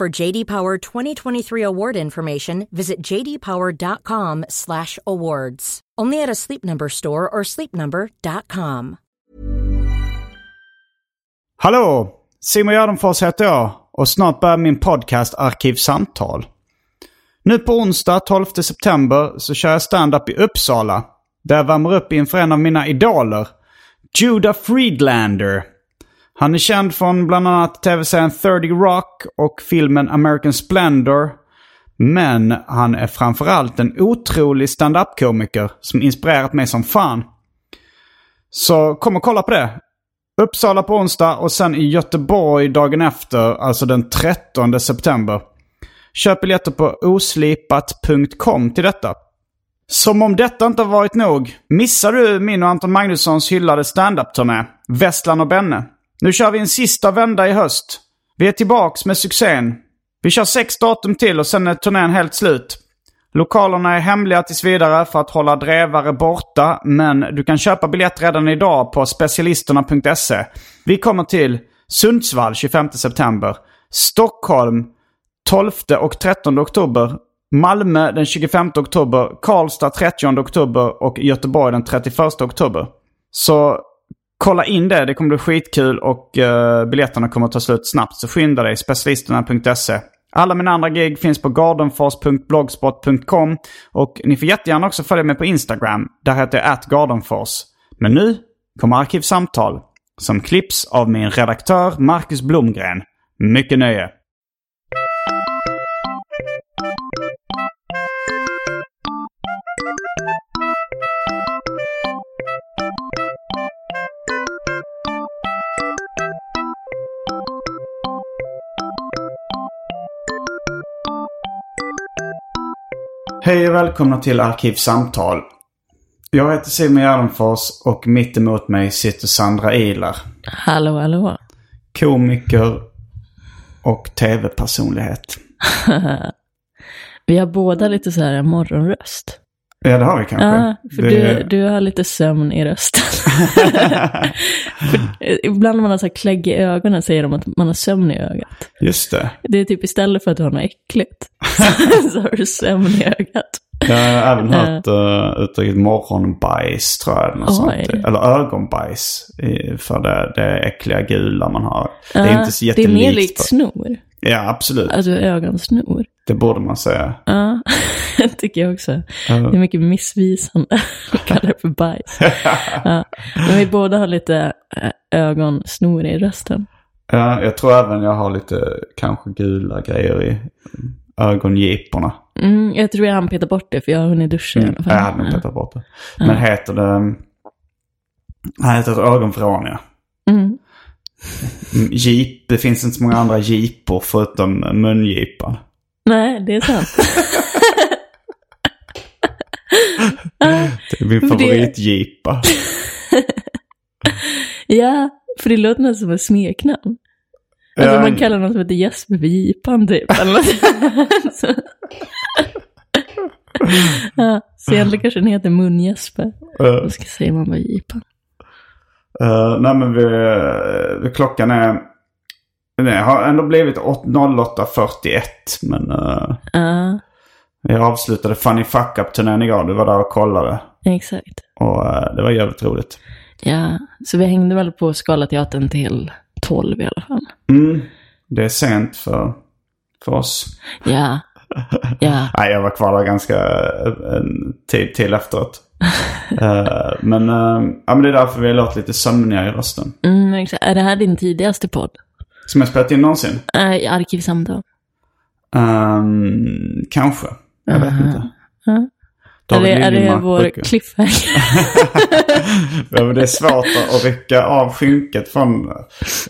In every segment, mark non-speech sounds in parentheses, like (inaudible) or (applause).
For JD Power 2023 award information, visit jdpower.com/awards. Only at a Sleep Number store or sleepnumber.com. Hallå! Simon Gärdenfors heter jag och snart börjar min podcast Arkivsamtal. Nu på onsdag 12 september så kör jag stand-up i Uppsala. Där jag värmer upp inför en av mina idoler. Judah Friedlander. Han är känd från bland annat tv-serien 30 Rock och filmen American Splendor. Men han är framförallt en otrolig stand-up-komiker som inspirerat mig som fan. Så kom och kolla på det. Uppsala på onsdag och sen i Göteborg dagen efter, alltså den 13 september. Köp biljetter på oslipat.com till detta. Som om detta inte varit nog, missar du min och Anton Magnussons hyllade standup-turné, Vestland och Benne. Nu kör vi en sista vända i höst. Vi är tillbaks med succén. Vi kör sex datum till och sen är turnén helt slut. Lokalerna är hemliga tills vidare för att hålla drevare borta, men du kan köpa biljett redan idag på specialisterna.se. Vi kommer till Sundsvall 25 september, Stockholm 12 och 13 oktober, Malmö den 25 oktober, Karlstad 30 oktober och Göteborg den 31 oktober. Så kolla in det, det kommer bli skitkul och uh, biljetterna kommer att ta slut snabbt. Så skynda dig, specialisterna.se. Alla mina andra gig finns på gardenfors.blogspot.com och ni får jättegärna också följa mig på Instagram. Där heter jag atgardenfors. Men nu kommer Arkivsamtal som klipps av min redaktör Marcus Blomgren. Mycket nöje! Hej och välkomna till Arkivsamtal. Jag heter Simon Gärdenfors och mitt emot mig sitter Sandra Ilar. Hallå, hallå. Komiker och tv-personlighet. (laughs) Vi har båda lite så här morgonröst. Ja, det har vi kanske. Ja, för det... du, du har lite sömn i rösten. (laughs) För ibland när man har så här klägg i ögonen säger de att man har sömn i ögat. Just det. Det är typ istället för att du har något äckligt. (laughs) så har du sömn i ögat. Jag har även hört uh, uttrycket morgonbajs tror jag. Eller, något sånt. eller ögonbajs. För det, det äckliga gula man har. det är inte så Det är jättelikt. mer likt snor. Ja, absolut. Alltså ögonsnor. Det borde man säga. Ja, (laughs) det tycker jag också. Det är mycket missvisande (laughs) att kalla det för bajs. (laughs) Ja. Men vi båda har lite eh, ögonsnor i rösten. Ja, jag tror även jag har lite kanske gula grejer i ögongiporna. Mm, jag tror jag hann peta bort det för jag har hunnit duscha i alla fall. Jag hade nog petat bort det. Men heter det... Han heter ögonvrån, ja. Mm. Jeep, det finns inte så många andra jeepor förutom mungipan. Nej, det är sant. Det är min favoritjeepa. (laughs) ja, för det låter nästan som ett smeknamn. Alltså Ja. man kallar någon som heter Jesper för Jipan typ. Så- (laughs) ja, så egentligen kanske den heter Mun-Jesper. Uh, ska säga man bara Jipan. Uh, nej men vi, vi, klockan är... Det har ändå blivit 8 08.41 men uh, Ja, vi avslutade Funny Fuck Up-turnén igår. Du var där och kollade. exakt. Och uh, det var jävligt roligt. Ja, så vi hängde väl på Scalateatern till 12 i alla fall. Mm. Det är sent för, för oss. Ja. Ja. (laughs) Nej, jag var kvar där ganska eh, en tid till efteråt. (laughs) Eh, men, eh, ja, men det är därför vi låter lite sömniga i rösten. Mm, exakt. Är det här din tidigaste podd? Som jag spelat in någonsin? Äh, arkivsamtal. Ehm, kanske. Jag vet inte. Ja. Är det, är det vår brukar- cliffhanger? (laughs) Ja, det är svårt att, rycka av skynket från,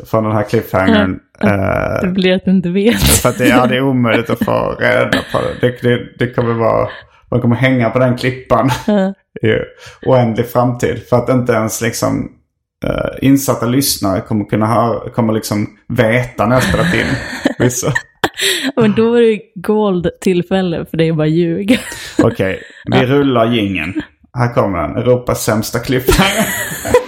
från den här cliffhangern. (laughs) Eh, det blir att du inte vet. för att det, ja, det är omöjligt att få reda på det. Det, det, det kommer vara... Man kommer hänga på den klippan (laughs) i oändlig framtid. För att inte ens liksom eh, insatta lyssnare kommer kunna höra, kommer liksom veta när jag spelat in (laughs) vissa. Men då var det gold tillfälle för dig att bara ljuga. Okej, vi rullar gingen. Här kommer den. Europas sämsta cliffhanger. (laughs)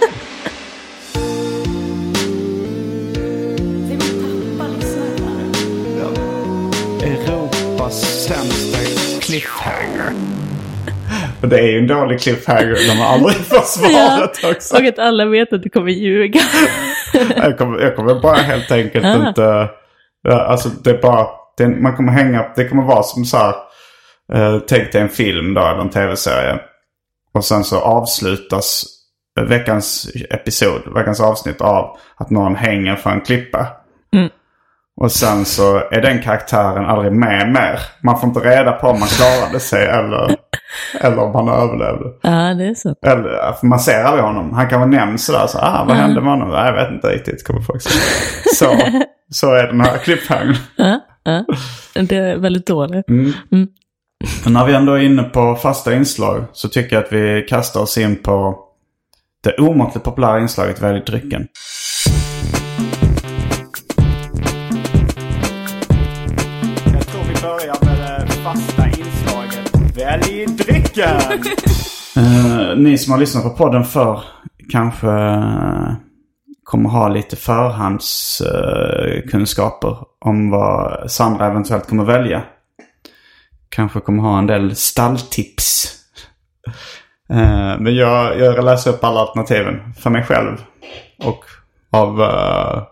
Och det är ju en dålig cliffhanger. De har aldrig (laughs) försvarat också. Och att alla vet att du kommer ljuga. (laughs) Jag kommer, jag kommer bara helt enkelt Ah. inte... ja, Alltså det är bara... Det, man kommer hänga... Det kommer vara som så här... Eh, tänk dig en film då, eller en tv-serie. Och sen så avslutas veckans episod, veckans avsnitt av att någon hänger för en klippa. Mm. Och sen så är den karaktären aldrig med mer. Man får inte reda på om man klarade sig eller, eller om han överlevde. Ja, det är så. Eller, för man ser aldrig honom. Han kan vara nämnd sådär. Så, ah, vad hände med honom? Nej, jag vet inte riktigt. Kommer folk säga. (laughs) Så, så är den här cliffhangern. Ja, ja. Det är väldigt dåligt. Men när vi ändå är inne på fasta inslag så tycker jag att vi kastar oss in på det omåttligt populära inslaget Välj drycken. Jag tror vi börjar Älgdrickan! uh, (laughs) ni som har lyssnat på podden för kanske eh, kommer ha lite förhandskunskaper uh, om vad Sandra eventuellt kommer välja. Kanske kommer ha en del stalltips. Uh, men jag, jag läser upp alla alternativen för mig själv. Och av uh,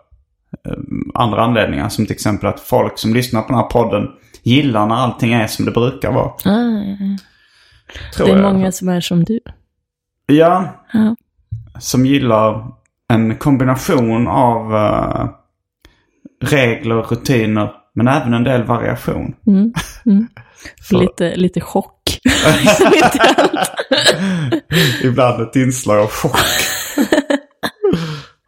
andra anledningar. Som till exempel att folk som lyssnar på den här podden gillar när allting är som det brukar vara. Tror det är jag. många som är som du. Ja, Ja. som gillar en kombination av eh, regler och rutiner. Men även en del variation. Mm. Mm. (laughs) Lite, lite chock. (laughs) Ibland ett inslag av chock. (laughs)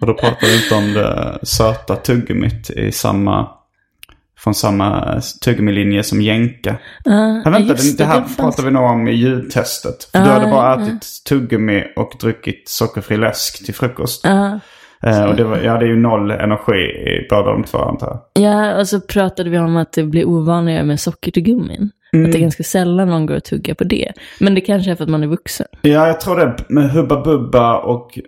och då pratar vi inte om det söta tuggummit i samma, från samma tuggummilinje som jänka. Ja, vänta, det, det här fanns- pratar vi nog om i ljudtestet. För du Ah, hade bara ätit tuggummi och druckit sockerfri läsk till frukost. Ja. Eh, och det var, jag hade ju noll energi i båda de två antar jag. Ja, och så pratade vi om att det blir ovanligare med sockertuggummin. Mm. Att det är ganska sällan någon går och tuggar på det. Men det kanske är för att man är vuxen. Ja, jag tror det med Hubba Bubba och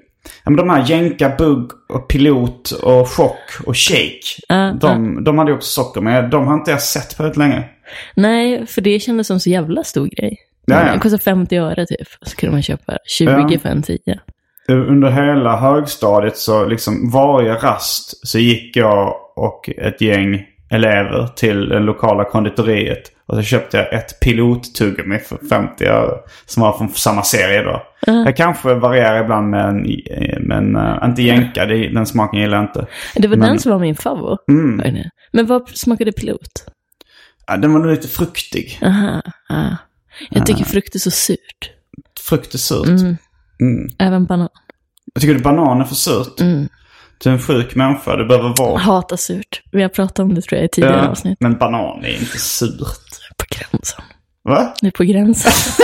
men de här Jänka, Bugg och Pilot och Chock och Shake. Ja, de, de hade ju också socker, men de har inte jag sett på rätt länge. Nej, för det kändes som så jävla stor grej. Ja, ja. Det kostar 50 öre typ. Så kunde man köpa 20 Ja. för en 10. Under hela högstadiet så liksom varje rast så gick jag och ett gäng elever till det lokala konditoriet. Och så köpte jag ett pilottuggummi för 50 öre. Som var från samma serie då. Jag kanske varierar ibland med en, men uh, inte jänka. Det, den smaken gillar jag inte. Det var Men- den som var min favorit. Mm. Men vad smakade pilot? Ja, den var nog lite fruktig. Aha, ah. Jag tycker frukt är så surt. Frukt är surt. Mm. Mm. Även banan. Jag tycker du banan är för surt? Mm. Du är en sjuk människa. Du behöver vård. Hatar surt. Vi har pratat om det tror jag i tidigare Ja, avsnitt. men banan är inte surt. På gränsen. Va? Det är på gränsen. (laughs)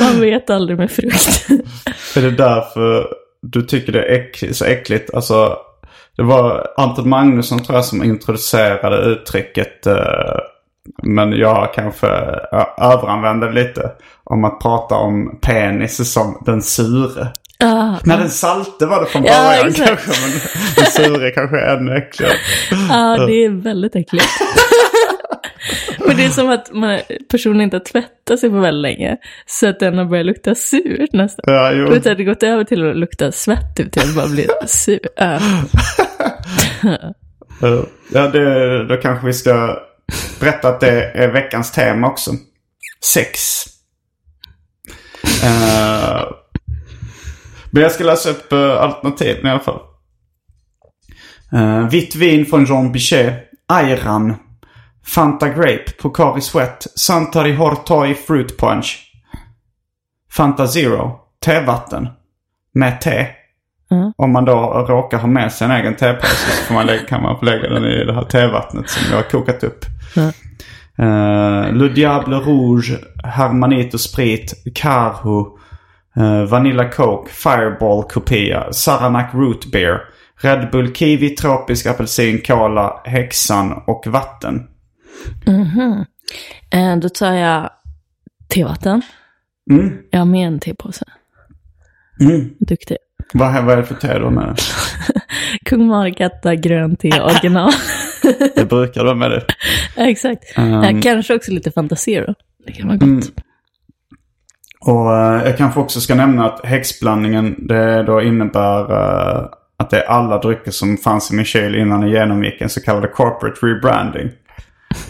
Man vet aldrig med frukt. Är det därför du tycker det är äck, så äckligt? Alltså, det var Anton Magnusson tror jag som introducerade uttrycket. Eh, men jag kanske överanvände det lite. Om att prata om penis som den sure. Ah, Nej, den salte var det från Ja, början exakt. kanske. Men den sure kanske är ännu äckligare. Ja, det är väldigt äckligt. (laughs) Men det är som att man, personen inte har tvättat sig på väldigt länge. Så att den har börjat lukta surt nästan. Ja, jo. Vet, det gått över till att lukta svett, typ, till att bara bli sur. (laughs) Ja. Ja, det, då kanske vi ska berätta att det är veckans tema också. Sex. Uh, men jag ska läsa upp uh, alternativen i alla fall. Uh, vitt vin från Jean Bichet. Ayran. Fanta Grape. Pocari Sweat. Santari Hortoi Fruit Punch. Fanta Zero. Tevatten. Med te. Mm. Om man då råkar ha med sig en egen tepåse så man lägga, kan man lägga den i det här tevattnet som jag har kokat upp. Mm. Uh, Le Diable Rouge, Hermanito Sprit, Carho, Vanilla Coke, Fireball Kopia, Saranac Root Beer, Red Bull Kiwi, Tropisk Apelsin, Cola, Häxan och vatten. Eh, då tar jag tevatten. Mm. Jag har med en tepåse. Mm. Duktig. Vad, vad är det för te då med? (laughs) Kung Margata grön te (laughs) original. Det brukar vara med det. Exakt. Um, Eh, kanske också lite Fantasero. Det kan vara gott. Och eh, jag kanske också ska nämna att häxblandningen det då innebär eh, att det är alla drycker som fanns i min kyl innan jag genomgick en så kallad corporate rebranding.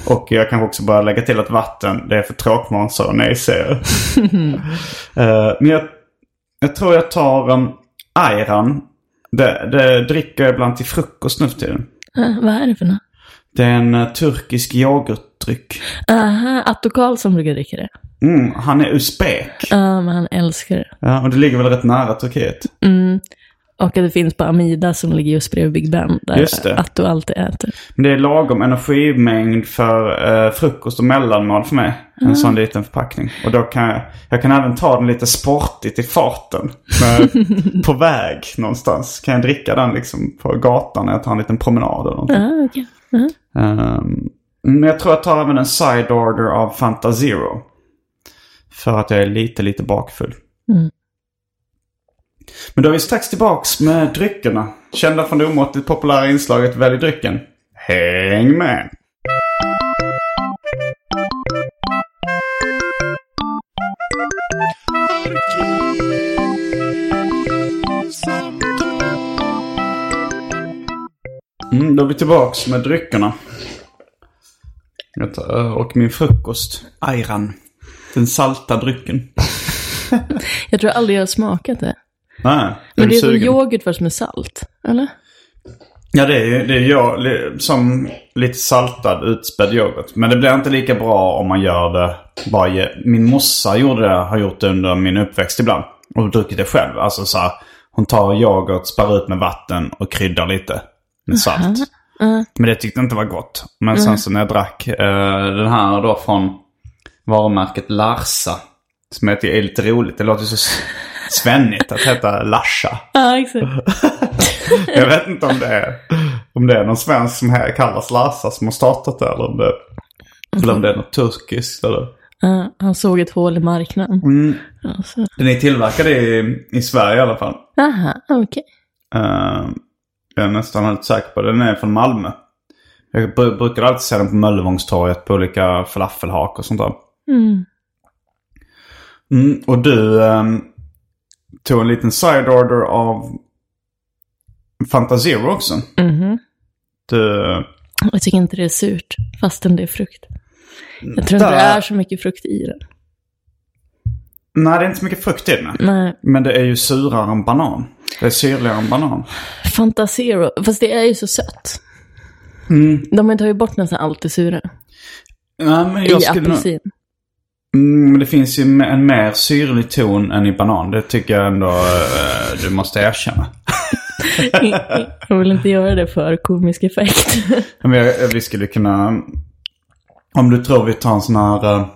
Och jag kan också bara lägga till att vatten det är för tråkmånsar och nejsägare. uh, (laughs) men jag, jag tror jag tar um, ayran. Det, det dricker jag ibland till frukost nu för tiden. Eh, vad är det för något? Det är en eh, turkisk yoghurtdryck. Aha, Atto Karlsson brukar dricka det. Mm, han är usbek. Ja, men han älskar det. Ja, och det ligger väl rätt nära Turkiet. Mm. Och att det finns på Amida som ligger just bredvid Big Ben. Där det. Atto alltid äter. Men det är lagom energimängd för eh, frukost och mellanmål för mig. En sån liten förpackning. Och då kan jag, jag kan även ta den lite sportigt i farten. (laughs) På väg någonstans. Kan jag dricka den liksom på gatan när jag tar en liten promenad eller någonting. Ja, okej. Ehm, men jag tror jag tar även en side order av Fanta Zero. För att jag är lite, lite bakfull. Mm. Men då är vi strax tillbaks med dryckerna. Kända från det omåttligt populära inslaget Välj drycken. Häng med! Mm, då är vi tillbaks med dryckerna. Och min frukost. Ayran. Den salta drycken. (laughs) Jag tror aldrig jag har smakat det. Nej, Men det är som yoghurt fast med salt, eller? Ja, det är ju det är jag, som lite saltad utspädd yoghurt. Men det blir inte lika bra om man gör det bara... ge- Min morsa gjorde det, har gjort det under min uppväxt ibland. Och druckit det själv. Alltså så här, hon tar yoghurt, spär ut med vatten och kryddar lite med salt. Men det tyckte jag inte var gott. Men sen så när jag drack eh, den här då från varumärket Larsa. Som tycker är lite roligt. Det låter så svennigt att heta Larsa. (laughs) Ja, exakt. (laughs) Jag vet inte om det är, om det är någon svensk som här kallas Larsa som har startat det. Eller om det, eller om det är något turkiskt. Eller. Ja, han såg ett hål i marknaden. Mm. Ja, så. Den är tillverkad i, i Sverige i alla fall. Aha, okej. Eh, jag är nästan helt säker på det. Den är från Malmö. Jag br- brukar alltid se den på Möllevångstorget på olika falafelhak och sånt där. Mm. Mm, och du ehm, tog en liten side order av Fanta Zero också. Mhm. Du, Jag tycker inte det är surt, fastän det är frukt. Jag tror inte det är så mycket frukt i den. nej, det är inte så mycket frukt i den. Nej, Men det är ju surare än banan. Det är syrligare än banan. Fanta Zero, fast det är ju så sött. Mm. De har ju bort nästan allt det sura. Nej, men I jag skulle nog... Mm, men det finns ju en mer syrlig ton än i banan. Det tycker jag ändå eh, du måste erkänna. (laughs) Jag vill inte göra det för komisk effekt. (laughs) Men vi skulle kunna... Om du tror vi tar en sån här... eh,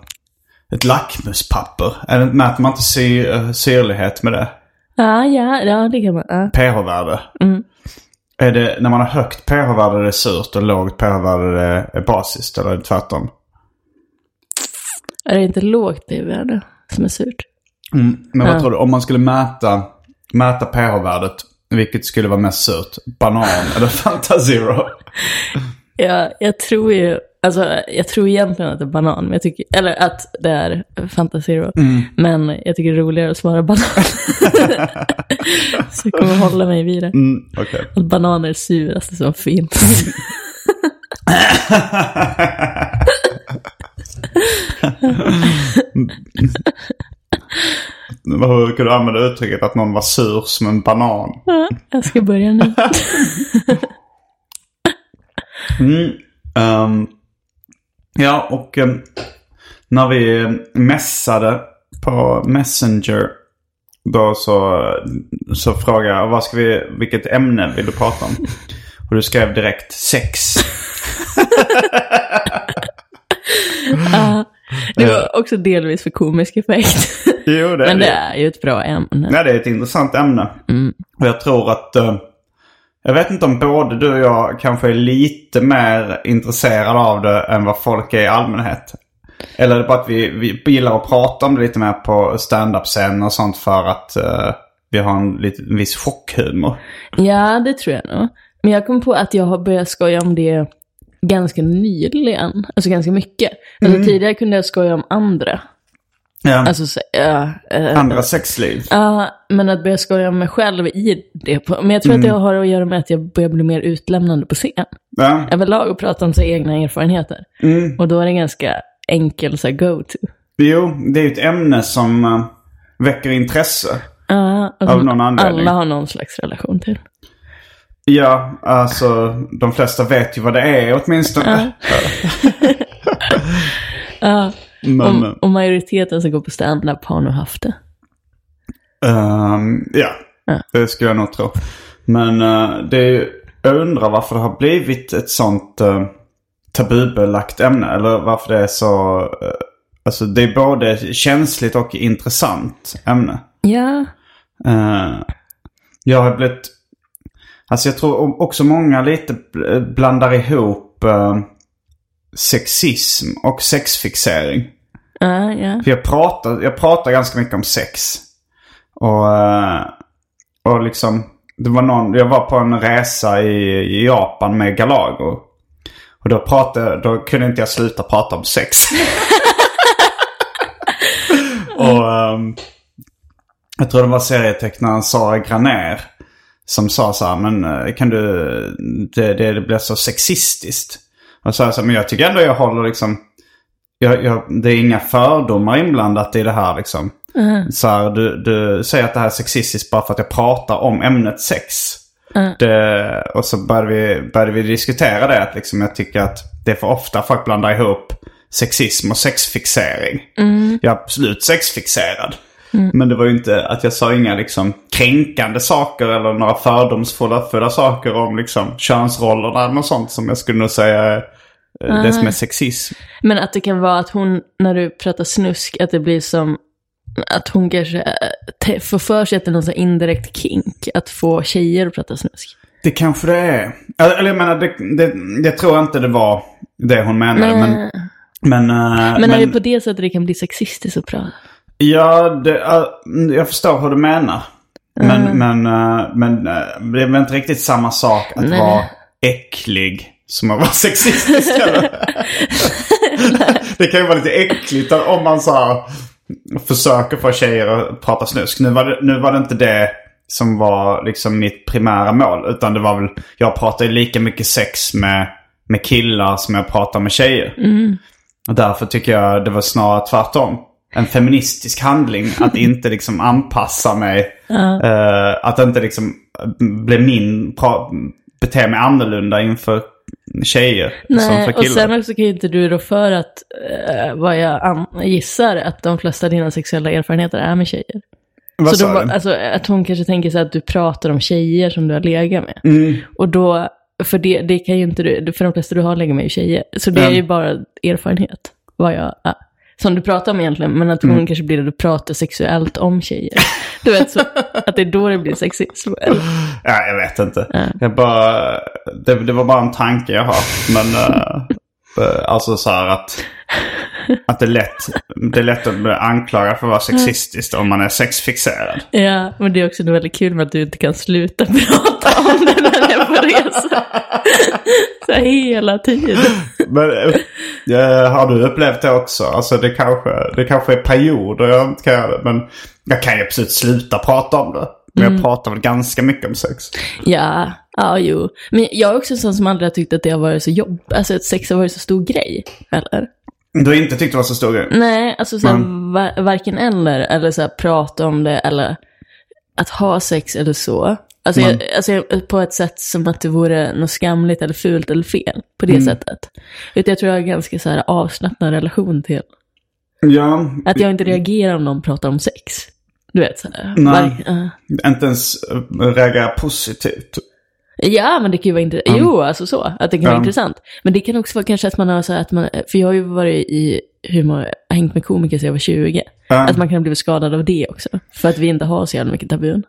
Ett lackmuspapper. Mäter man inte sy, eh, syrlighet med det? ja, ja, ja, det kan man. Ja. pH-värde. Är det, när man har högt pH-värde är det surt och lågt pH-värde är- basiskt? Eller tvärtom? Är det inte lågt pH-värde som är surt? Men vad Ja. tror du? Om man skulle mäta, mäta pH-värdet, vilket skulle vara mest surt? Banan eller (laughs) Fanta Zero? Ja, jag tror ju alltså jag tror egentligen att det är banan, men jag tycker, eller att det är Fanta Zero. Mm. Men jag tycker det är roligare att svara banan. (laughs) så jag kommer hålla mig vid det. Mm, okej. Att banan är det suraste som finns. (laughs) (laughs) Hur kan du använda uttrycket att någon var sur som en banan? Ja, jag ska börja nu. (laughs) Mm. ehm, ja, och ehm, när vi mässade på Messenger då så, så frågade jag vad ska vi, vilket ämne vill du prata om? (laughs) Och du skrev direkt sex. Ja, det var också delvis för komisk effekt. Jo, det Men det det. är ju ett bra ämne. Nej, det är ett intressant ämne. Och jag tror att... eh, jag vet inte om både du och jag kanske är lite mer intresserade av det än vad folk är i allmänhet. Eller är det bara att vi, vi gillar att prata om det lite mer på stand-up-scen och sånt för att eh, vi har en, lite, en viss chockhumor. Ja, det tror jag nog. Men jag kom på att jag har börjat skoja om det ganska nyligen. Alltså ganska mycket. Alltså tidigare kunde jag skoja om andra. Ja, Alltså, så, ja, eh, andra sexliv. Ja, men att börja skoja om mig själv i det. Men jag tror att det har att göra med att jag börjar bli mer utlämnande på scen. Ja. Överlag och prata om sig egna erfarenheter. Och då är det ganska enkel så go-to. Jo, det är ju ett ämne som eh, väcker intresse. Ja, Av någon anledning. alla har någon slags relation till. Ja, alltså de flesta vet ju vad det är åtminstone. Ja, (laughs) Men, och, och majoriteten som går på stand-up har nog haft det. ehm, ja, Ja. det skulle jag nog tro. Men eh, det är, ju- jag undrar varför det har blivit ett sånt uh, tabubelagt ämne. Eller varför det är så... eh, alltså det är både känsligt och intressant ämne. Ja, Eh, jag har blivit... Alltså jag tror också många lite bl- blandar ihop eh, sexism och sexfixering. ja, ja. För jag pratar, jag pratar ganska mycket om sex. Och, eh, och liksom, det var någon, jag var på en resa i, i Japan med Galago. Och då, pratade, då kunde inte jag sluta prata om sex. (laughs) och ehm, jag tror det var serietecknaren Sara Graner. Som sa så här, men eh, kan du, det, det, det blir så sexistiskt. Och så så men jag tycker ändå jag håller liksom, jag, jag, det är inga fördomar inblandat i det här liksom. Så här, du, du säger att det här är sexistiskt bara för att jag pratar om ämnet sex. Det, och så började vi, började vi diskutera det. Att liksom jag tycker att det är för ofta folk blandar ihop sexism och sexfixering. Jag är absolut sexfixerad. Men det var ju inte att jag sa inga liksom kränkande saker eller några fördomsfulla fulla saker om liksom könsrollerna eller något sånt som jag skulle nog säga är eh, det som är sexism. Men att det kan vara att hon, när du pratar snusk, att det blir som att hon kanske eh, får för sig att det är någon sån indirekt kink. Att få tjejer att prata snusk. Det kanske det är. Eller jag menar, det, det, jag tror inte det var det hon menade. Men, men, eh, Men, är det på det sättet det kan bli sexistiskt att prata? Ja, det, eh, jag förstår hur du menar. Men, men, eh, men eh, det är väl inte riktigt samma sak att Nej. vara äcklig som att vara sexistisk. eller? (laughs) det kan ju vara lite äckligt om man så här, försöker få tjejer att prata snusk. Nu var, det, nu var det inte det som var liksom mitt primära mål. Utan det var väl, jag pratar ju lika mycket sex med, med killar som jag pratar med tjejer. Och därför tycker jag det var snarare tvärtom. En feministisk handling att inte liksom anpassa mig. Eh, att inte liksom bli min, pra, bete mig annorlunda inför tjejer som Nej, för och killar. sen också kan ju inte du rå för att, eh, vad jag gissar, att de flesta av dina sexuella erfarenheter är med tjejer. Vad så då, alltså, att hon kanske tänker så att du pratar om tjejer som du har legat med. Mm. Och då, för det, det kan ju inte du, för de flesta du har legat med är ju tjejer. Så det är Mm. ju bara erfarenhet, vad jag, ja, som du pratar om egentligen. Men att hon Mm. kanske blir att du pratar sexuellt om tjejer. (laughs) Du vet, så, att det är då det blir sexism. eller? Ja, jag vet inte. Jag bara, det, det var bara en tanke jag har. Men eh, alltså så här att, att det, är lätt, det är lätt att bli anklagad för att vara sexistiskt om man är sexfixerad. Ja, men det är också väldigt kul med att du inte kan sluta (laughs) prata om det när du är på resa. Så här hela tiden. Men äh, har du upplevt det också? Alltså det kanske, det kanske är perioder jag inte kan göra det. Men jag kan ju absolut sluta prata om det. Men jag pratar väl ganska mycket om sex. Ja, ja jo. Men jag är också en sån som aldrig har tyckt att det har varit så jobb, alltså att sex har varit så stor grej. Eller? Du har inte tyckt det var så stor grej? Nej, alltså så va- varken eller, eller så här, prata om det, eller att ha sex eller så. Alltså, jag, alltså jag- på ett sätt som att det vore något skamligt eller fult eller fel, på det sättet. Utan jag tror jag har en ganska så här avslappnad relation till Ja, att jag inte reagerar om någon pratar om sex. Du vet, så här, Nej. var- ja. inte ens äh, reagera positivt. Ja, men det kan ju vara intressant. Jo, alltså så. Att det kan vara Ja. intressant. Men det kan också vara kanske att man har så att man, för jag har ju varit i humor, hängt med komiker sedan jag var 20. Ja. Att man kan ha blivit skadad av det också. För att vi inte har så jävla mycket tabun.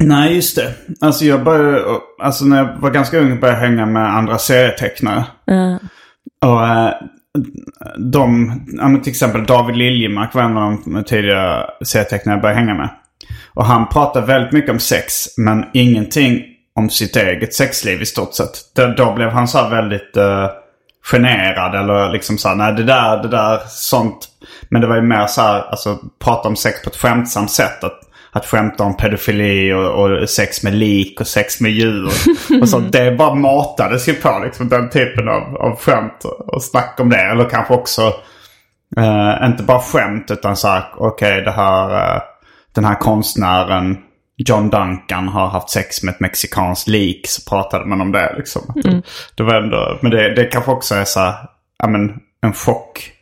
Nej, just det. Alltså jag började, alltså när jag var ganska ung började jag hänga med andra serietecknare. Och eh, de, ja, till exempel David Liljemark var en av de tidiga serietecknare jag började hänga med. Och han pratade väldigt mycket om sex, men ingenting om sitt eget sexliv i stort sett. Då, då blev han så här väldigt uh, generad eller liksom så här, nej det där, det där, sånt. Men det var ju mer så här, alltså prata om sex på ett skämtsamt sätt. Att, att skämta om pedofili och, och sex med lik och sex med djur. Och så, det bara matades ju på liksom den typen av, av skämt och snack om det. Eller kanske också, uh, inte bara skämt utan så här, okej det här, uh, den här konstnären John Duncan har haft sex med ett mexikanskt lik. Så pratade man om det liksom. Att Det, var ändå, men det, det kanske också är så ja men en chock.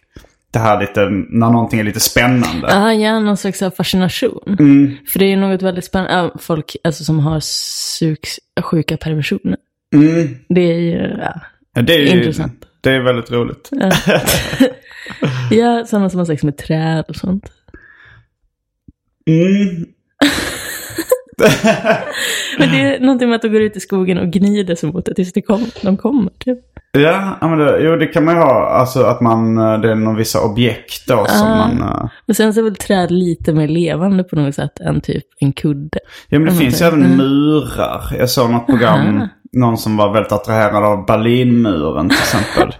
Det här lite, när någonting är lite spännande. Ja, ja, någon slags fascination. För det är ju något väldigt spännande, ja, folk alltså, som har suks, sjuka perversioner. Mm. Det är ju, ja. Ja, det är ju, Intressant. Det är väldigt roligt. Ja, (laughs) sådana som har sex med träd och sånt. Mm. (laughs) Men det är någonting med att de går ut i skogen och gnider sig mot det tills det kom, de kommer. Typ. Ja, men det, jo det kan man ju ha. Alltså att man, eh, det är någon vissa objekt då som Ah. man... eh, Men sen så är väl träd lite mer levande på något sätt än typ en kudde. Ja men det man finns ju även Mm. murar. Jag såg något program, Aha. någon som var väldigt attraherad av Berlinmuren till exempel.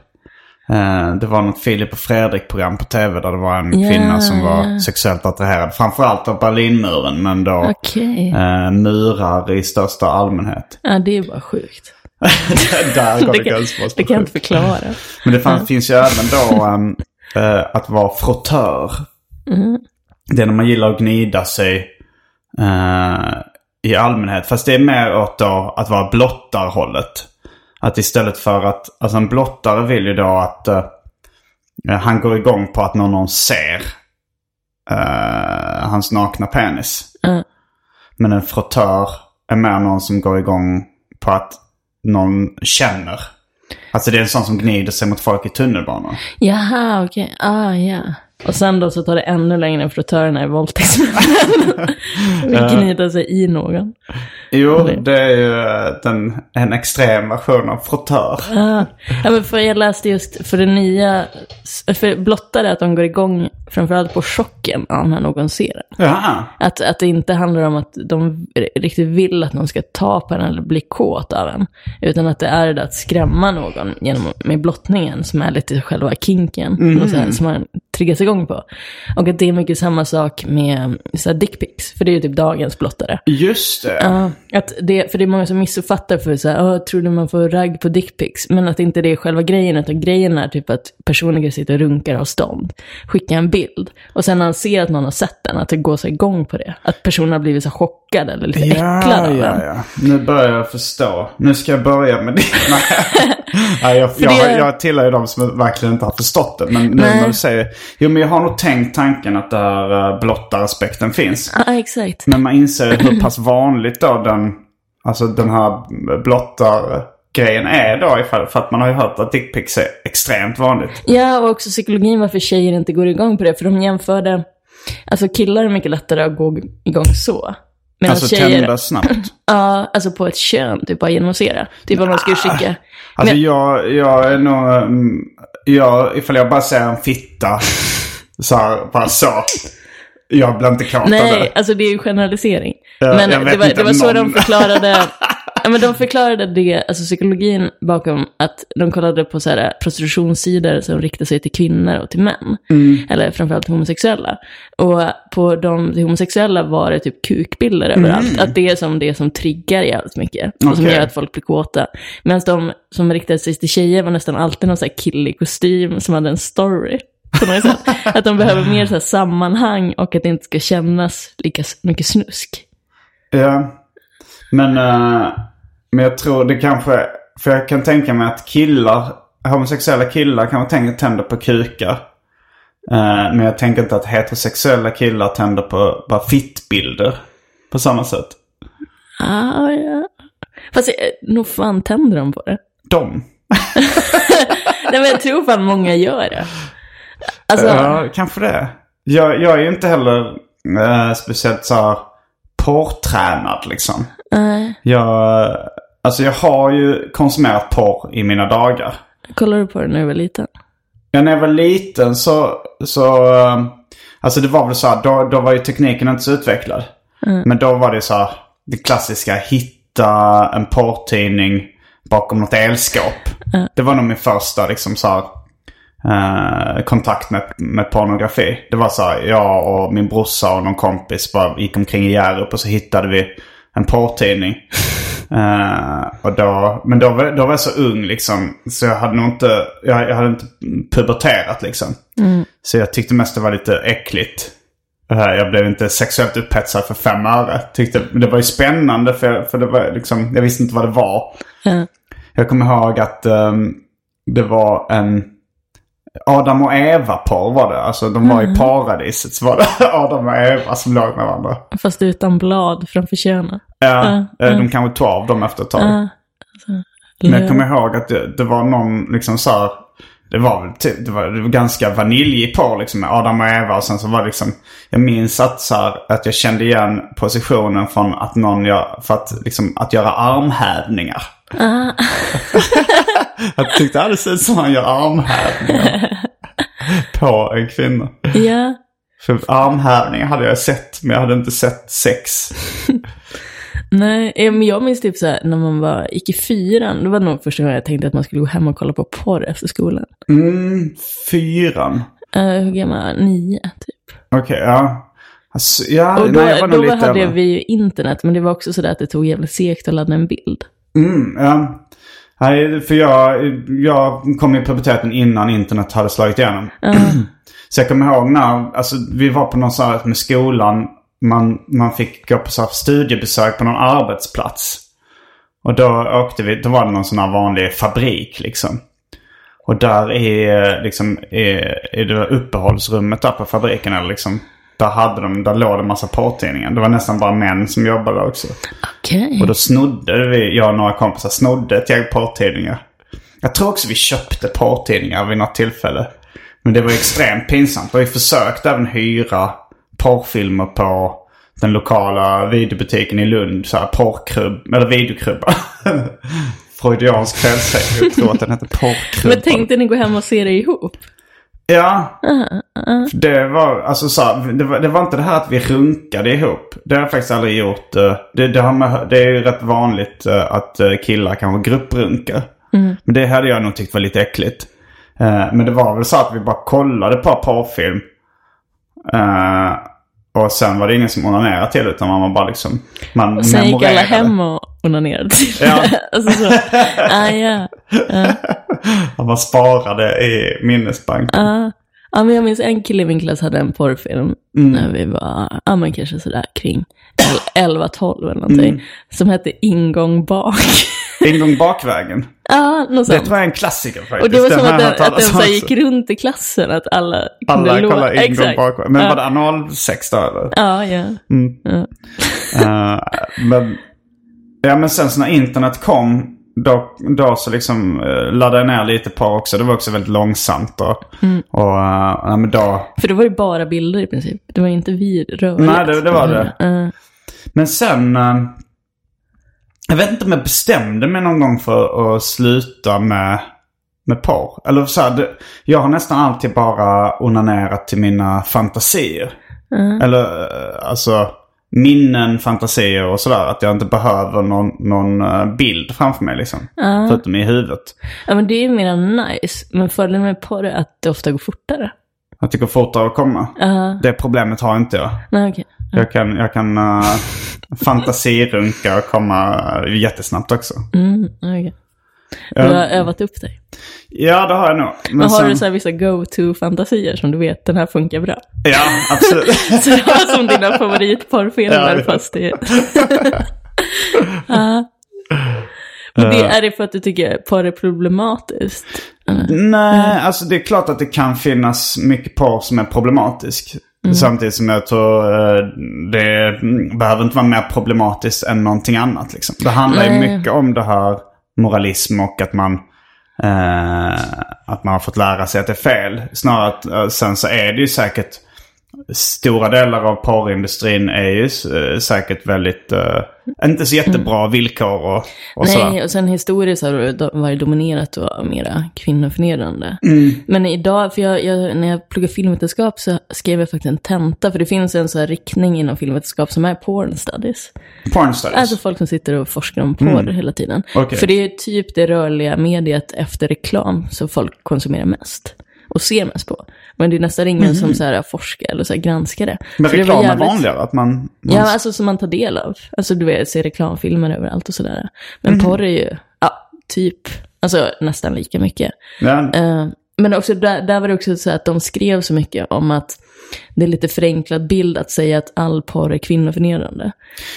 Eh, det var något Filip och Fredrik-program på tv där det var en Ja, kvinna som var ja. sexuellt attraherad. Framförallt av Berlinmuren men då Okej. eh, murar i största allmänhet. Ja, det är bara sjukt. (laughs) Där går (laughs) Det det kan, det kan jag inte förklara. Men det fann, finns ju även då ehm, eh, att vara frottör. Mm. Det är när man gillar att gnida sig eh, i allmänhet. Fast det är mer åt då att vara blottarhållet. Att istället för att, alltså en blottare vill ju då att eh, han går igång på att någon, någon ser eh, hans nakna penis. Ja. Men en frottör är mer någon som går igång på att någon känner. Alltså det är en sån som gnider sig mot folk i tunnelbanan. Jaha, okej. Ah, ja. Och sen då så tar det ännu längre för att törerna är våldtäktsmännen. Vill (laughs) (laughs) gnida sig i någon. Jo, det är ju eh, den, en extrem version av frottör. Ah. Ja, men för jag läste just för det nya, för blottare att de går igång framförallt på chocken av när någon ser den. Ja. Att, att det inte handlar om att de riktigt vill att någon ska ta på en eller bli kåt av en. Utan att det är det där att skrämma någon genom, med blottningen som är lite själva kinken. Och så här, som man triggas igång på. Och att det är mycket samma sak med dickpics. För det är ju typ dagens blottare. Just det. Ja, att det, för det är många som missuppfattar för så här, "Åh, tror du man får ragg på dickpics? Men att inte det är själva grejen, utan grejen är typ att personen sitter och runkar av stånd, skickar en bild. Och sen när han ser att någon har sett den, att det går så igång på det. Att personen har blivit så chockad eller lite äcklad Ja, av ja, den. ja. Nu börjar jag förstå. Nu ska jag börja med det. (laughs) Nej, jag, jag, det- jag tillhör ju de som verkligen inte har förstått det. Men nu Nej. när du säger... Jo, men jag har nog tänkt tanken att det här uh, blottaraspekten finns. Ja, exakt. Men man inser hur pass vanligt då den, alltså den här blottargrejen är då. Ifall, för att man har ju hört att dickpics är extremt vanligt. Ja, och också psykologin varför tjejer inte går igång på det. För de jämförde, alltså killar är mycket lättare att gå igång så. Medan Alltså tjejer, tända snabbt. (laughs) ja, alltså på ett kön, typ bara genom att se det. Typ om de skulle skicka, Alltså Men- jag, jag är nog... mm, Jag, ifall jag bara ser en fitta så här, bara så. Jag blir inte av Nej, alltså det är ju generalisering. Ja, Men jag det var, det var så de förklarade, (laughs) Ja, men de förklarade det, alltså psykologin bakom att de kollade på så här prostitutionssidor som riktar sig till kvinnor och till män. Eller framförallt till homosexuella. Och på de till homosexuella var det typ kukbilder överallt. Att det är som det som triggar jävligt mycket. Och som Okej. gör att folk blir kåta. Medan de som riktade sig till tjejer var nästan alltid någon så här kille i kostym som hade en story. På något sätt. Att de behöver mer så här sammanhang och att det inte ska kännas lika mycket snusk. Ja. Men, eh, men jag tror det kanske... För jag kan tänka mig att killar, homosexuella killar kanske tänker tänder på kukar. Eh, men jag tänker inte att heterosexuella killar tänder på bara fittbilder. På samma sätt. Ah, ja. Fast jag, nog fan tänder de på det. De. (laughs) Nej men jag tror fan många gör det. Alltså, Ja, kanske det. Jag, jag är ju inte heller eh, speciellt så här porrtränad liksom. nej. Jag, alltså jag har ju konsumerat porr i mina dagar. kollar du på det när du var liten? Ja, när jag var liten så, så eh, alltså det var väl så här, då, då var ju tekniken inte så utvecklad. Men då var det så här, det klassiska hitta en porrtidning bakom något elskåp. Det var nog min första liksom så här, eh, kontakt med, med pornografi. Det var så här, jag och min brorsa och någon kompis bara gick omkring i Hjärup och så hittade vi en porrtidning. (laughs) Eh, och då, men då var, då var jag så ung liksom. Så jag hade nog inte, jag, jag hade inte puberterat liksom. Så jag tyckte mest det var lite äckligt. Eh, Jag blev inte sexuellt upphetsad för fem öre. Tyckte, det var ju spännande för, för det var liksom, jag visste inte vad det var. Ja. Jag kommer ihåg att ehm, det var en Adam och Eva-par var det. Alltså de var i paradiset. Så var det (laughs) Adam och Eva som låg med varandra. Fast utan blad framför könen. Ja, eh, de kanske tog av dem efter ett tag. Ja. Men jag kommer ihåg att det, det var någon liksom så här, Det var väl typ, det var, det var ganska vaniljig på liksom med Adam och Eva. Och sen så var det liksom, jag minns att, så här, att jag kände igen positionen från att någon gör, för att liksom att göra armhävningar. (laughs) jag tyckte såg ut som han gör armhävningar. på en kvinna. Ja. För armhävningar hade jag sett, men jag hade inte sett sex. Nej, eh, men jag minns typ så här, när man var, gick i fyran, det var nog första gången jag tänkte att man skulle gå hem och kolla på porr efter skolan. Mm, fyran. Uh, hur gammal? Nio, typ. Okej, ja. Alltså, ja, Och då, nej, jag var nog då lite hade vi ju internet, men det var också så där att det tog jävligt segt att ladda en bild. Mm, ja. Nej, för jag, jag kom i puberteten innan internet hade slagit igenom. (clears throat) så jag kommer ihåg när, alltså vi var på någon sån här med skolan. Man, man fick gå på så här studiebesök på någon arbetsplats. Och då åkte vi, då var det någon sån här vanlig fabrik liksom. Och där i, liksom, i, i det uppehållsrummet där på fabriken eller liksom. Där hade de, där låg det en massa porrtidningar. Det var nästan bara män som jobbade också. Okej. Och då snodde vi, jag och några kompisar snodde ett gäng porrtidningar. Jag tror också vi köpte porrtidningar vid något tillfälle. Men det var extremt pinsamt. Och vi försökte även hyra porrfilmer på den lokala videobutiken i Lund. Så här porrkrubb, eller videokrubba. (laughs) Freudiansk felsägning. Jag tror att den hette porrkrubban. Men tänkte ni gå hem och se det ihop? Ja. Det var alltså så här, det, var, det var inte det här att vi runkade ihop. Det har jag faktiskt aldrig gjort. eh, Det, det, har man, det är ju rätt vanligt eh, att eh, killar kanske grupprunkar. Men det hade jag nog tyckt var lite äckligt. Men det var väl så att vi bara kollade på porrfilm. Och sen var det ingen som onanerade till utan man var bara liksom... Man Och sen gick alla memorerade. hem och onanerade till Ja. (laughs) alltså så, ah, ja. Och man sparade i minnesbanken. Ah. Ja, men jag minns en kille i min klass hade en porrfilm Mm. när vi var, ja men kanske sådär kring 11-12 eller någonting. Mm. Som hette Ingång bak. (laughs) Ingång bakvägen. Ja, något Det sånt. tror jag är en klassiker faktiskt. Och det var Den som att den, att den så gick runt i klassen, att alla kunde Alla kollar ingång Exakt. bakvägen. Men ja. var det analsex då eller? Ja, ja. Eh, men, ja men sen så när internet kom. Då, då så liksom uh, laddade jag ner lite på också. Det var också väldigt långsamt. Och, Mm. och eh, ja, men då. För det var ju bara bilder i princip. Det var inte vid rörligt. Nej, det- det var det. Ja. Men sen. eh, jag vet inte om jag bestämde mig någon gång för att sluta med, med porr. Eller så här, det, jag har nästan alltid bara onanerat till mina fantasier. Eller eh, alltså minnen, fantasier och sådär. Att jag inte behöver någon, någon eh, bild framför mig liksom. Förutom i huvudet. Ja, men det är mer nice. Men fördelen med porr är att det ofta går fortare. Jag tycker fortare att komma. Ja. Det problemet har inte jag. Nej, okej. Jag kan, jag kan uh, (laughs) fantasirunka och komma uh, jättesnabbt också. Mm, okej. Du har övat upp dig. Ja, det har jag nog. Men, Men har sen- du så vissa go-to-fantasier som du vet, den här funkar bra? Ja, absolut. (laughs) Så det var som dina favoritporrfilmer Ja. fast det... (laughs) Men det, är det för att du tycker porr är problematiskt? Nej, alltså det är klart att det kan finnas mycket porr som är problematisk. Samtidigt som jag tror eh, det mm, behöver inte vara mer problematiskt än någonting annat. Liksom. Det handlar ju mycket om det här moralism och att man, eh, att man har fått lära sig att det är fel. Snarare att eh, sen så är det ju säkert Stora delar av porrindustrin är ju eh, säkert väldigt, eh, inte så jättebra villkor och, och sådär. Nej, och sen historiskt har det varit dominerat och mera kvinnoförnedrande. Mm. Men idag, för jag, jag, när jag pluggade filmvetenskap så skrev jag faktiskt en tenta, för det finns en så här riktning inom filmvetenskap som är porn studies. Porn studies. Alltså folk som sitter och forskar om porr hela tiden. Mm. Okej. För det är typ det rörliga mediet efter reklam som folk konsumerar mest. Och ser mest på. Men det är nästan ingen som så här forskar eller så här granskar det. Mhm. Men Så reklam är jävligt- vanligare? Att man, man Ja, alltså som man tar del av. Alltså du vet, ser reklamfilmer överallt och sådär. Men Mhm. porr är ju, ja, typ, alltså nästan lika mycket. Ja, Eh, men också där, där var det också så att de skrev så mycket om att det är lite förenklad bild att säga att all porr är kvinnoförnedrande.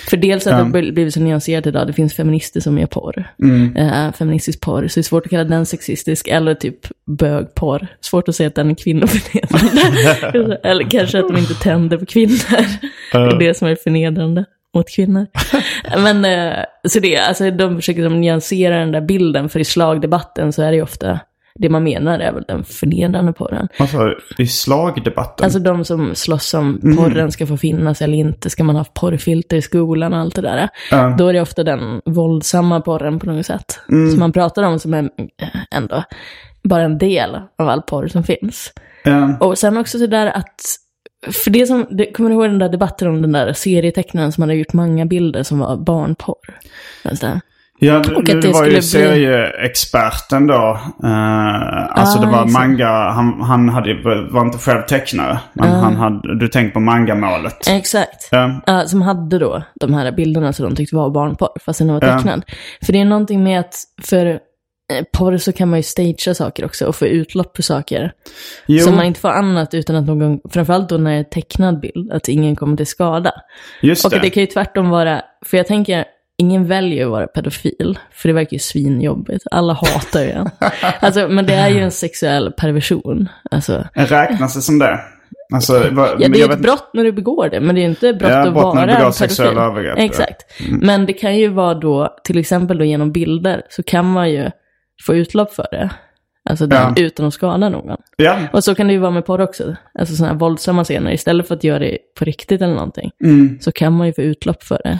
För dels att det har blivit så nyanserat idag, det finns feminister som gör porr. Eh, feministisk porr, så det är svårt att kalla den sexistisk, eller typ bögporr. Svårt att säga att den är kvinnoförnedrande. (laughs) eller kanske att de inte tänder på kvinnor. det är det som är förnedrande mot kvinnor. Men eh, så det, alltså de försöker de nyansera den där bilden, för i slagdebatten så är det ju ofta det man menar är väl den förnedrande porren. alltså, I slagdebatten? Alltså de som slåss om porren ska få finnas eller inte, ska man ha porrfilter i skolan och allt det där. Ja. Då är det ofta den våldsamma porren på något sätt. Som man pratar om som är eh, ändå bara en del av all porr som finns. Ja. Och sen också så där att, för det som, det, kommer du ihåg den där debatten om den där serietecknaren som hade gjort många bilder som var barnporr? Alltså, Ja, att det, det var ju serieexperten då. Uh, alltså Ah, det var manga, han, han hade, var inte själv tecknare. Men han hade, du tänker på mangamålet. Exakt. Ja. Ja, som hade då de här bilderna som de tyckte var barnporr, fast den var Ja. tecknad. För det är någonting med att för eh, porr så kan man ju stagea saker också och få utlopp för saker. Jo, Som man inte får annat utan att någon, framförallt då när det är tecknad bild, att ingen kommer till skada. just Och det. det kan ju tvärtom vara, för jag tänker, ingen väljer att vara pedofil, för det verkar ju svinjobbigt. Alla hatar ju en. (laughs) Alltså, men det är ju en sexuell perversion. Alltså, Räknas det som det? Alltså, vad, Ja, det är jag ett vet- brott när du begår det, men det är inte brott Ja, att brott när vara du begår sexuella pedofil. övergrepp. Exakt. Men det kan ju vara då, till exempel då genom bilder, så kan man ju få utlopp för det. Alltså den, Ja. utan att skada någon. Ja, Och så kan det ju vara med porr också. Alltså sådana här våldsamma scener, istället för att göra det på riktigt eller någonting, Mm. så kan man ju få utlopp för det.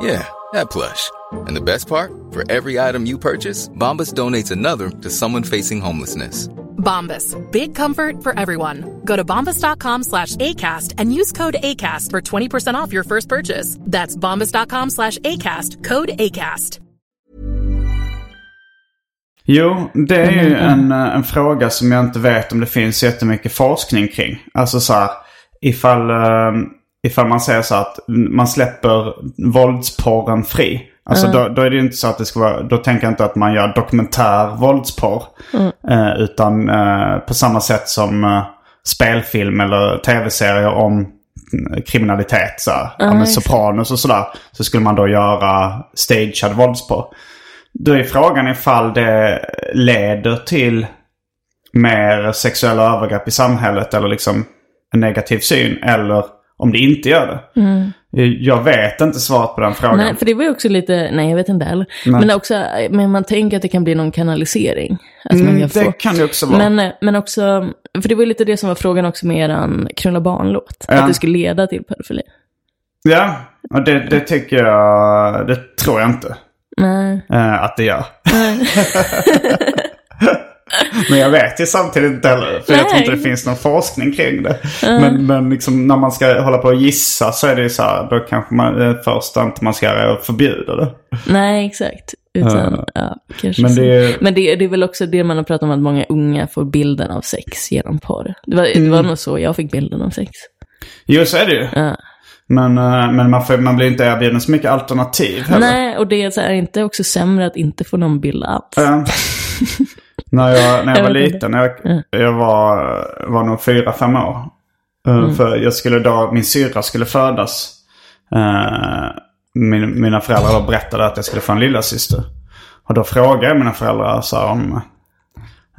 Yeah, that plush. And the best part? For every item you purchase, Bombas donates another to someone facing homelessness. Bombas. Big comfort for everyone. Go to bombas.com slash ACAST and use code ACAST for 20% off your first purchase. That's bombas.com slash ACAST. Code ACAST. Jo, det är ju en, eh, en fråga som jag inte vet om det finns jättemycket forskning kring. Alltså så här, ifall, eh, ifall man säger så att man släpper våldsporren fri. Alltså då, då är det ju inte så att det ska vara, då tänker jag inte att man gör dokumentär våldsporr. Eh, utan eh, på samma sätt som eh, spelfilm eller tv-serier om mm, kriminalitet. Så här, men Sopranos och sådär. Så skulle man då göra stagead våldsporr. Då är frågan ifall det leder till mer sexuella övergrepp i samhället eller liksom en negativ syn. Eller om det inte gör det. Jag vet inte svaret på den frågan. Nej, för det var ju också lite, nej jag vet inte heller. Men, också, men man tänker att det kan bli någon kanalisering. Att man Mm, kan det kan det också vara. Men, eh, men också, för det var ju lite det som var frågan också med eran knulla barn-låt. Ja. Att det skulle leda till pedofili. Ja, och det, det tycker jag, det tror jag inte Nej. eh, att det gör. (laughs) (laughs) Men jag vet ju samtidigt inte heller, för jag tror inte det Nej. finns någon forskning kring det. Men, men liksom, när man ska hålla på och gissa så är det ju så här, då kanske man, det första inte man ska göra är att förbjuda det. Nej, exakt. Utan, Ja. ja, Men det är- Men det, det är väl också det man har pratat om, att många unga får bilden av sex genom porr. Det var, det Mm. var nog så jag fick bilden av sex. Jo, så är det ju. Ja. Men, eh, men man, får, man blir inte erbjuden så mycket alternativ heller. Nej, och det är inte också sämre att inte få någon bild alls. Ja. (laughs) när jag, när jag var liten, jag, jag var, var nog fyra, fem år. Uh, För jag skulle då, min syrra skulle födas. Uh, min, mina föräldrar berättade att jag skulle få en lilla syster. Och då frågade jag mina föräldrar så om...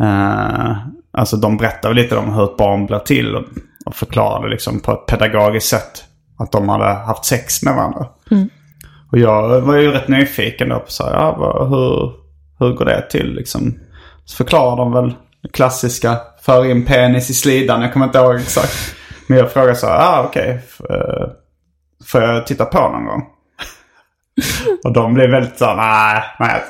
Uh, alltså de berättade lite om hur ett barn blir till. Och, och förklarade liksom på ett pedagogiskt sätt att de hade haft sex med varandra. Och jag var ju rätt nyfiken då på så här, ja, vad, hur, hur går det till liksom? Så förklarar de väl det klassiska, för in penis i slidan, jag kommer inte ihåg exakt. Men jag frågar så här, ah okej, f- eh, får jag titta på någon gång? (laughs) Och de blev väldigt så nej, nej. (laughs)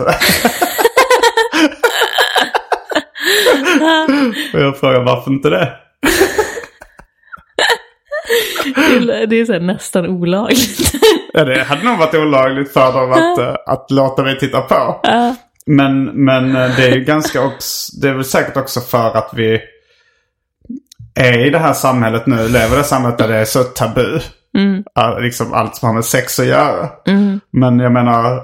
Och jag frågar varför inte det? Det är, så nästan olagligt. Ja, det hade nog varit olagligt för dem att, eh, att låta mig titta på. Men, men eh, det är ju ganska också, det är väl säkert också för att vi är i det här samhället nu, lever i det samhället där det är så tabu. Ja, liksom allt som har med sex att göra. Men jag menar,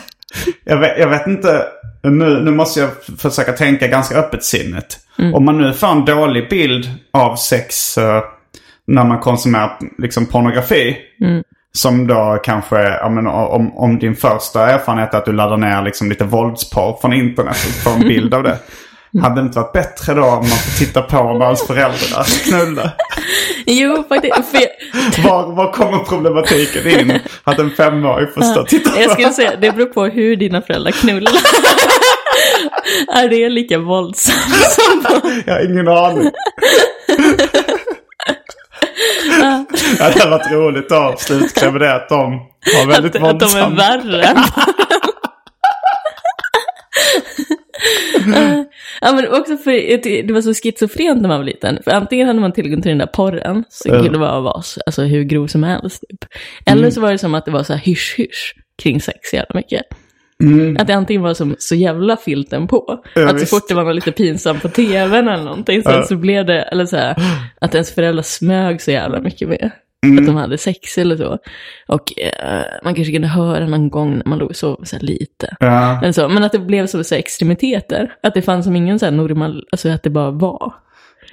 (laughs) jag, vet, jag vet inte, nu, nu måste jag försöka tänka ganska öppet sinnet. Om man nu får en dålig bild av sex eh, när man konsumerar liksom pornografi. Som då kanske, ja, men, om, om din första erfarenhet är att du laddar ner liksom lite våldsporr från internet och får en (laughs) bild av det. Hade det inte varit bättre då om man får titta på när ens föräldrar knullar? Jo, faktiskt. För jag, Var, var kommer problematiken in? Att en femåring får stå och titta på jag skulle säga, det beror på hur dina föräldrar knullar. (laughs) är det lika våldsamt som Jag har ingen aning. (laughs) ja, det hade varit roligt att med det att de var väldigt att, att de är värre? (laughs) ja, men också för det var så schizofrent när man var liten. För antingen hade man tillgång till den där porren, så kunde det vara så- alltså, hur grov som helst. Typ. Eller så var det som att det var så här hysch-hysch kring sex jävla mycket. Att det antingen var som så jävla filten på. Ja, att så visst. fort det var något lite pinsamt på tvn eller någonting så, Ja. så blev det, eller så här, att ens föräldrar smög så jävla mycket med. Att de hade sex eller så. Och eh, man kanske kunde höra någon gång när man låg och sov så här lite. Ja. Eller så. Men att det blev så, så extremiteter. Att det fanns som ingen så här normal, alltså att det bara var.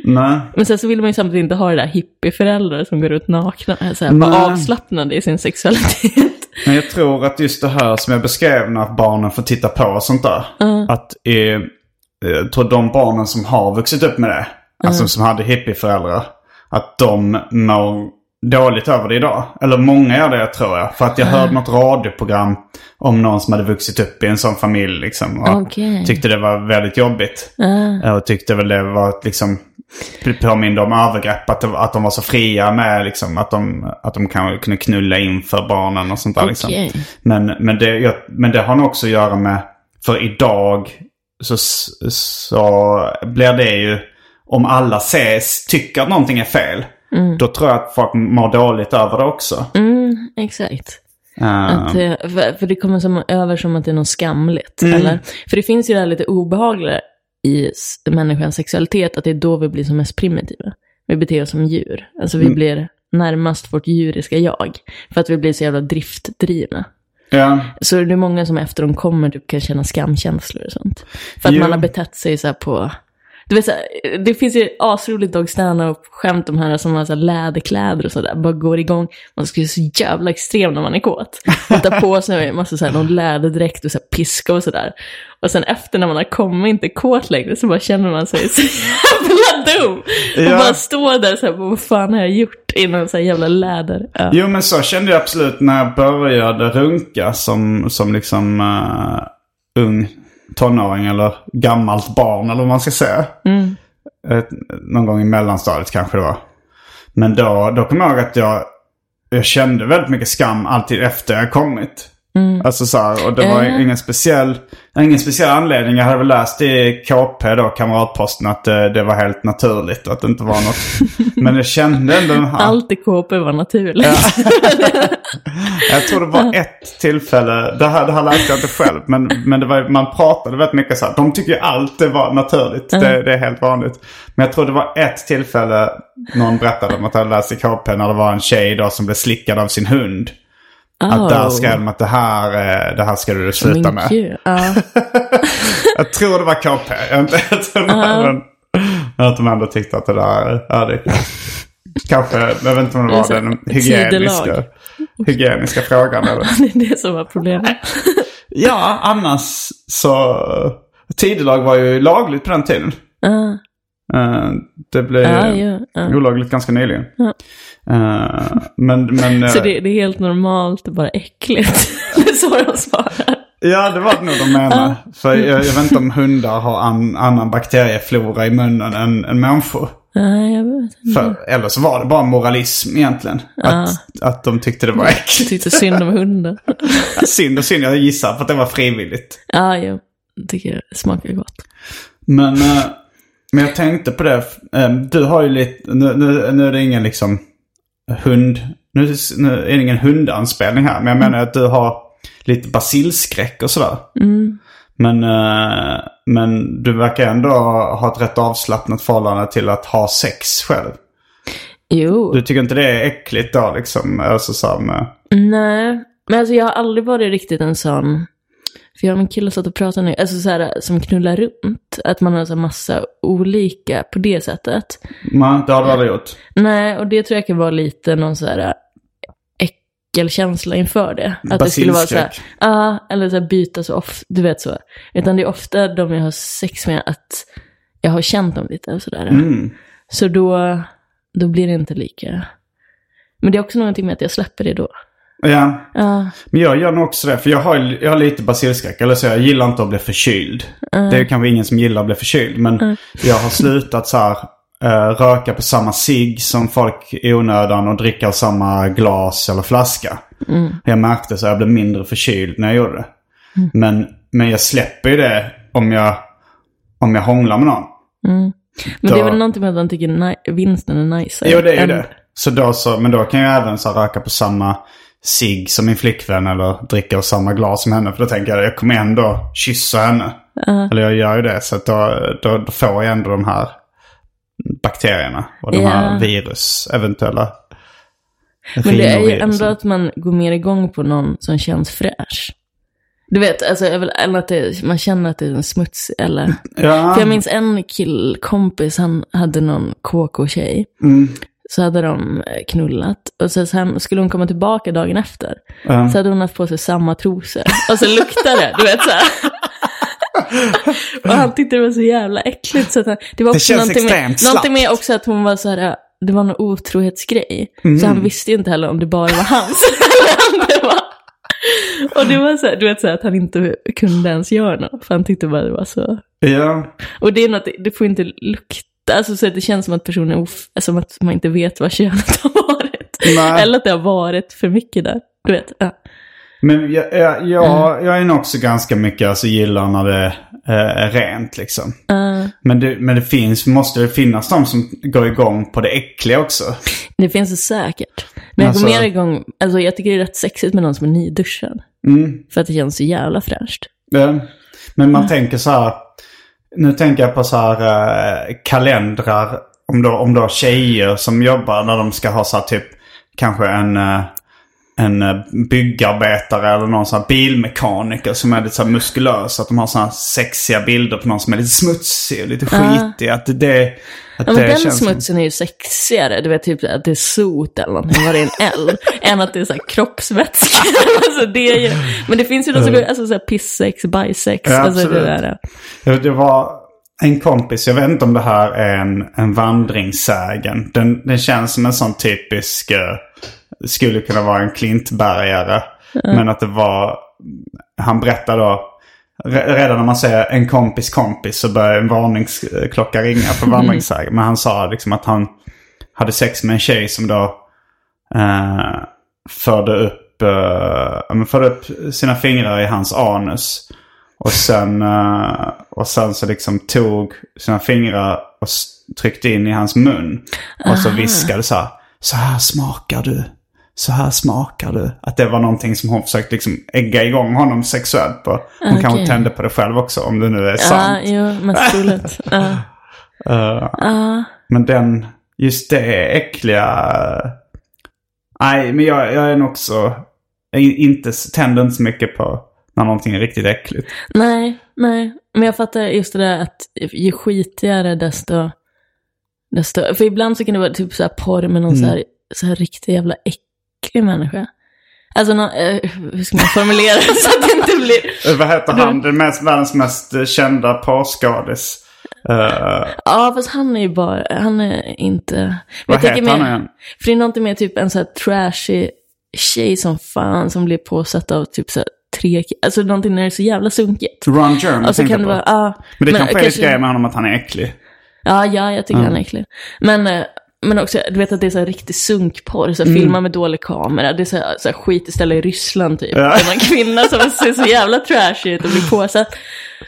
Nej. Men sen så vill man ju samtidigt inte ha det där hippieföräldrar som går runt nakna. Så här, avslappnade i sin sexualitet. (laughs) Men jag tror att just det här som jag beskrev när barnen får titta på och sånt där. Att eh, jag tror de barnen som har vuxit upp med det, alltså som hade hippieföräldrar, att de mår dåligt över det idag. Eller många gör det tror jag. För att jag hörde något radioprogram om någon som hade vuxit upp i en sån familj liksom. Och Okej. tyckte det var väldigt jobbigt. Och tyckte väl det var liksom bli påminda om övergrepp. Att, att de var så fria med liksom, att de, att de kan, kunde knulla in för barnen och sånt där. Liksom. Okej. Men, men, det, jag, men det har nog också att göra med, för idag så, så blir det ju, om alla ses, tycker att någonting är fel. Då tror jag att folk mår dåligt över det också. Mm, exakt. Eh, Att, eh, för, för det kommer som över som att det är något skamligt. Mm. Eller? För det finns ju det här lite obehagliga i människans sexualitet, att det är då vi blir som mest primitiva. Vi beter oss som djur. Alltså vi Mm. blir närmast vårt djuriska jag. För att vi blir så jävla driftdrivna. ja. Så det är många som efter de kommer typ kan känna skamkänslor och sånt. För att Jo. man har betett sig så här på... Du vet, så här, det finns ju asroligt dog stand skämt om här som har så här läderkläder och sådär. Bara går igång. Man ska ju så jävla extrem när man är kåt. Man tar på sig en massa så här, någon läderdräkt och så här, piska och sådär. Och sen efter när man har kommit inte kåt längre så bara känner man sig så (laughs) jävla dum. Och Ja. bara står där så här, vad fan har jag gjort? I någon så här jävla läder. Ja. Jo men så kände jag absolut när jag började runka som, som liksom uh, ung tonåring eller gammalt barn eller vad man ska säga. Ett, någon gång i mellanstadiet kanske det var. Men då, då kom jag ihåg att jag, jag kände väldigt mycket skam alltid efter jag kommit. Alltså så här, och det var Eh. ingen speciell, ingen speciell anledning. Jag hade väl läst i KP då, Kamratposten, att det, det var helt naturligt. Att det inte var något. (laughs) Men jag kände ändå (laughs) den här... Allt i KP var naturligt. (laughs) Jag tror det var ett tillfälle, det här, det här läste jag inte själv, men, men det var, man pratade väldigt mycket så här. De tycker ju allt det var naturligt. Det, det är helt vanligt. Men jag tror det var ett tillfälle någon berättade om att jag läst i KP när det var en tjej då som blev slickad av sin hund. Att där skrev de att det här, eh, det här ska du sluta Oh. Med. Ja. (laughs) Jag tror det var KP. Jag helt hundra. Men att de ändå tyckte att det där, ja det Kanske, jag vet inte om det var är den hygieniska, tidelag. hygieniska frågan. Eller? (laughs) Det är det som var problemet. (laughs) Ja, annars så... Tidelag var ju lagligt på den tiden. Eh, det blev ja, ja. olagligt ganska nyligen. Eh, men, men... Så eh, det, det är helt normalt, bara äckligt. (laughs) Det är så de svarar. Ja, det var det nog de menade. För jag, jag vet inte om hundar har an, annan bakterieflora i munnen än, än människor. Nej, jag vet inte. För, eller så var det bara moralism egentligen. Att, att de tyckte det var äckligt. tyckte synd om hundar. (laughs) synd och synd, jag gissar på att det var frivilligt. Ja, jag tycker det smakar gott. Men, eh, men jag tänkte på det. Du har ju lite, nu, nu, nu är det ingen liksom hund, nu, nu är det ingen hundanspelning här. Men jag menar att du har lite basilskräck och sådär. Men, eh, men du verkar ändå ha ett rätt avslappnat förhållande till att ha sex själv. Jo. Du tycker inte det är äckligt då liksom? Alltså så med, Nej, men alltså jag har aldrig varit riktigt en sån... För jag har en kille satt och pratade nu, alltså så här, som knullar runt. Att man har så massa olika på det sättet. nej, det har du aldrig gjort. Nej, och det tror jag kan vara lite någon så här äckelkänsla inför det. Att det skulle vara så här, ja, eller så här byta så ofta, du vet så. Utan det är ofta de jag har sex med att jag har känt dem lite och sådär. Mm. Så då, då blir det inte lika. Men det är också någonting med att jag släpper det då. Ja, Ja, men jag gör nog också det. För jag har, jag har lite basilskräck. Eller så jag gillar inte att bli förkyld. Det är kanske ingen som gillar att bli förkyld. Men jag har slutat så här eh, röka på samma cigg som folk i onödan och dricka ur samma glas eller flaska. Jag märkte så jag blev mindre förkyld när jag gjorde det. Men, men jag släpper ju det om jag, om jag hånglar med någon. men det är Då- väl någonting med att man tycker vinsten är nice. Jo, det är ju det. Så då så, men då kan jag även så här, röka på samma cigg som min flickvän eller dricka ur samma glas som henne. För då tänker jag jag kommer ändå kyssa henne. Eller jag gör ju det. Så att då, då, då får jag ändå de här bakterierna och de här Ja. virus, eventuella Men det är ju ändå att man går mer igång på någon som känns fräsch. Du vet, alltså, eller att det, man känner att det är en smuts eller... Ja, För jag minns en killkompis, han hade någon KK-tjej. Mm. Så hade de eh, knullat. Och så sen skulle hon komma tillbaka dagen efter. Ja. Så hade hon haft på sig samma trosor. Och så luktade det, du vet så här. (laughs) Och han tyckte det var så jävla äckligt. Så att han, det var Det också känns någonting med, extremt någonting med också att hon var så här, det var någon otrohetsgrej. Mm. Så han visste ju inte heller om det bara var hans. (laughs) det var... Och det var så här, du vet så här, att han inte kunde ens göra något. För han tyckte bara det var så... ja. Och det är något, det får inte lukta Alltså så att det känns som att personen är off- som att man inte vet vad könet (laughs) har varit. Nej. Eller att det har varit för mycket där. Du vet. Ja. Men jag, jag, jag, jag är nog också ganska mycket, alltså gillar när det eh, är rent liksom. Uh, Men det, men det finns, måste det finnas de som går igång på det äckliga också? det finns det säkert. Men jag Alltså- går mer igång, alltså jag tycker det är rätt sexigt med någon som är nyduschad. Mm. För att det känns så jävla fräscht. Ja. Men man tänker så här. Nu tänker jag på så här eh, kalendrar. Om då, om då tjejer som jobbar när de ska ha så här typ kanske en, eh, en eh, byggarbetare eller någon sån här bilmekaniker som är lite så här muskulös. Att de har såna här sexiga bilder på någon som är lite smutsig och lite skitig. Att det, att Ja, men det den känns smutsen är ju sexigare. Du vet, typ att det är sot eller någonting, vad det är en eld. (laughs) än att det är så här kroppsvätska. (laughs) alltså, det är ju, men det finns ju de som går, alltså så här pissex, bajsex. Ja, alltså, det där. Det, det var en kompis, jag vet inte om det här är en, en vandringssägen. Den, den känns som en sån typisk, eh, skulle kunna vara en klintbergare. Men att det var, han berättade då, re- redan när man säger en kompis kompis så börjar en varningsklocka ringa för vandringssägen. Men han sa liksom att han hade sex med en tjej som då eh, förde upp, eh, förde upp sina fingrar i hans anus. Och sen, eh, och sen så liksom tog sina fingrar och tryckte in i hans mun. Och så viskade så här. Så här smakar du. Så här smakar du. Att det var någonting som hon försökte liksom ägga igång honom sexuellt på. Hon kanske Okej. tände på det själv också om det nu är Ja, sant. jo, mest troligt. (laughs) Ja. Eh, Ja. men den, just det äckliga. Nej, men jag, jag är nog också, inte, tänder inte så mycket på när någonting är riktigt äckligt. Nej, nej. Men jag fattar just det där att ju skitigare desto, desto... För ibland så kan det vara typ så här porr med någon så, här, så här riktigt jävla äcklig människa. Alltså, någon, eh, hur ska man formulera det så att det inte blir... Eh, Vad heter han? Den mest, världens mest eh, kända porrskådis. Uh, Ja, fast han är ju bara, han är inte... Men vad heter han igen? För det är någonting med typ en så här trashig tjej som fan som blir påsatt av typ så här tre, alltså någonting när det är så jävla sunkigt. Ron Jeremy Och så tänkte kan det vara, ja. Men det kanske är lite grejer med honom att han är äcklig. Ja, ja, jag tycker Ja. han är äcklig. Men, men också, du vet att det är så här riktig sunkporr, så här, Mm. filma med dålig kamera. Det är så här, så här skitställe i Ryssland typ. Ja. Det är en kvinna som ser så jävla trashig ut och blir påsatt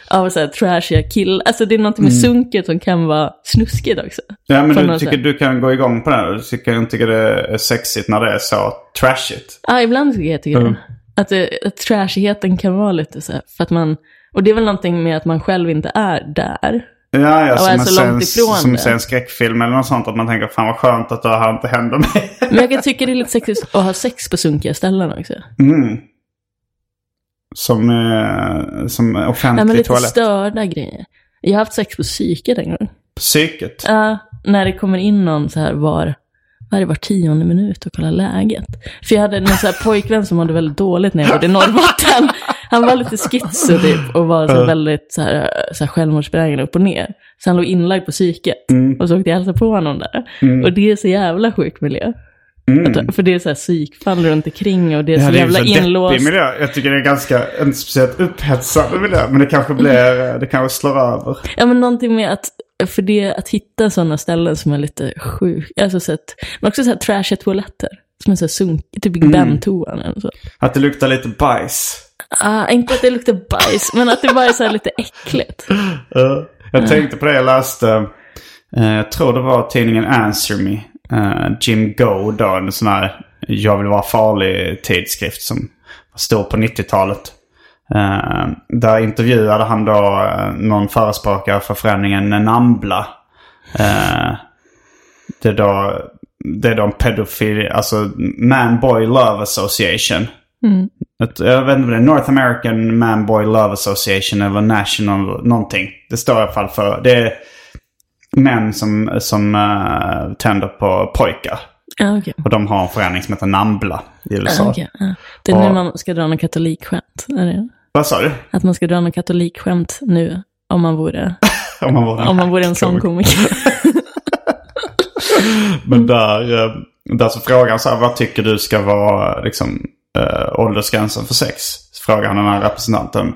av så här trashiga killar. Alltså det är något med sunket som kan vara snuskigt också. Ja, men du tycker du kan gå igång på det? Du tycker, tycker det är sexigt när det är så trashigt? Ja, ibland tycker jag tycker Mm. det. Att, det, att trashigheten kan vara lite så här, för att man, och det är väl någonting med att man själv inte är där. Ja, ja Och som, är så långt sen, ifrån som det. ser en skräckfilm eller något sånt. Att man tänker fan vad skönt att det här inte händer mig. (laughs) Men jag kan tycka det är lite sexigt att ha sex på sunkiga ställen också. Mm. Som, eh, som Nej, offentlig men lite toalett. störda grejer. Jag har haft sex på psyket en gång. Psyket. Ja, när det kommer in någon så här var, var, det var tionde minut och kollar läget. För jag hade en så här pojkvän som mådde väldigt dåligt när jag bodde i Norrbotten. Han var lite schizo typ och var så väldigt så här, så här självmordsbenägen upp och ner. Så han låg inlagd på psyket. Mm. Och så åkte jag hälsa på honom där. Och det är så jävla sjuk miljö. Att- För det är så här psykfall runt omkring och det är Mm. Ja, så det är jävla så inlåst. miljö. Jag tycker det är ganska, inte speciellt upphetsande miljö. Men det kanske blir, det kanske slår över. Ja, men någonting med att, för det, att hitta sådana ställen som är lite sjuka, alltså så att, men också så här trashiga toaletter. Som är så här sunk, typ Big Ben-toan eller så. Att det luktar lite bajs. Ah, inte att det luktar bajs, men att det bara är så här lite äckligt. (laughs) Uh, jag tänkte på det jag läste. eh, jag tror det var tidningen Answer Me. Eh, Jim Go då, en sån här Jag vill vara farlig tidskrift som var stor på 90-talet. Eh, där intervjuade han då eh, någon förespråkare för förändringen Nambla. Eh, det är då, det är då en pedofili, alltså Man Boy Love Association. Ett, jag vet inte vad det är, North American Man Boy Love Association eller National någonting. Det står i alla fall för, det är män som, som uh, tänder på pojkar. Ja, okej. Och de har en förening som heter Nambla i USA. Ah, okej, ja. Det är nu man ska dra något katolikskämt. Är det? Vad sa du? Att man ska dra något katolikskämt nu, om man vore, (laughs) Om man var om man vore en sån komiker. (laughs) Men där, eh, där så frågar han så här, vad tycker du ska vara liksom, äh, åldersgränsen för sex? Frågar han den här representanten.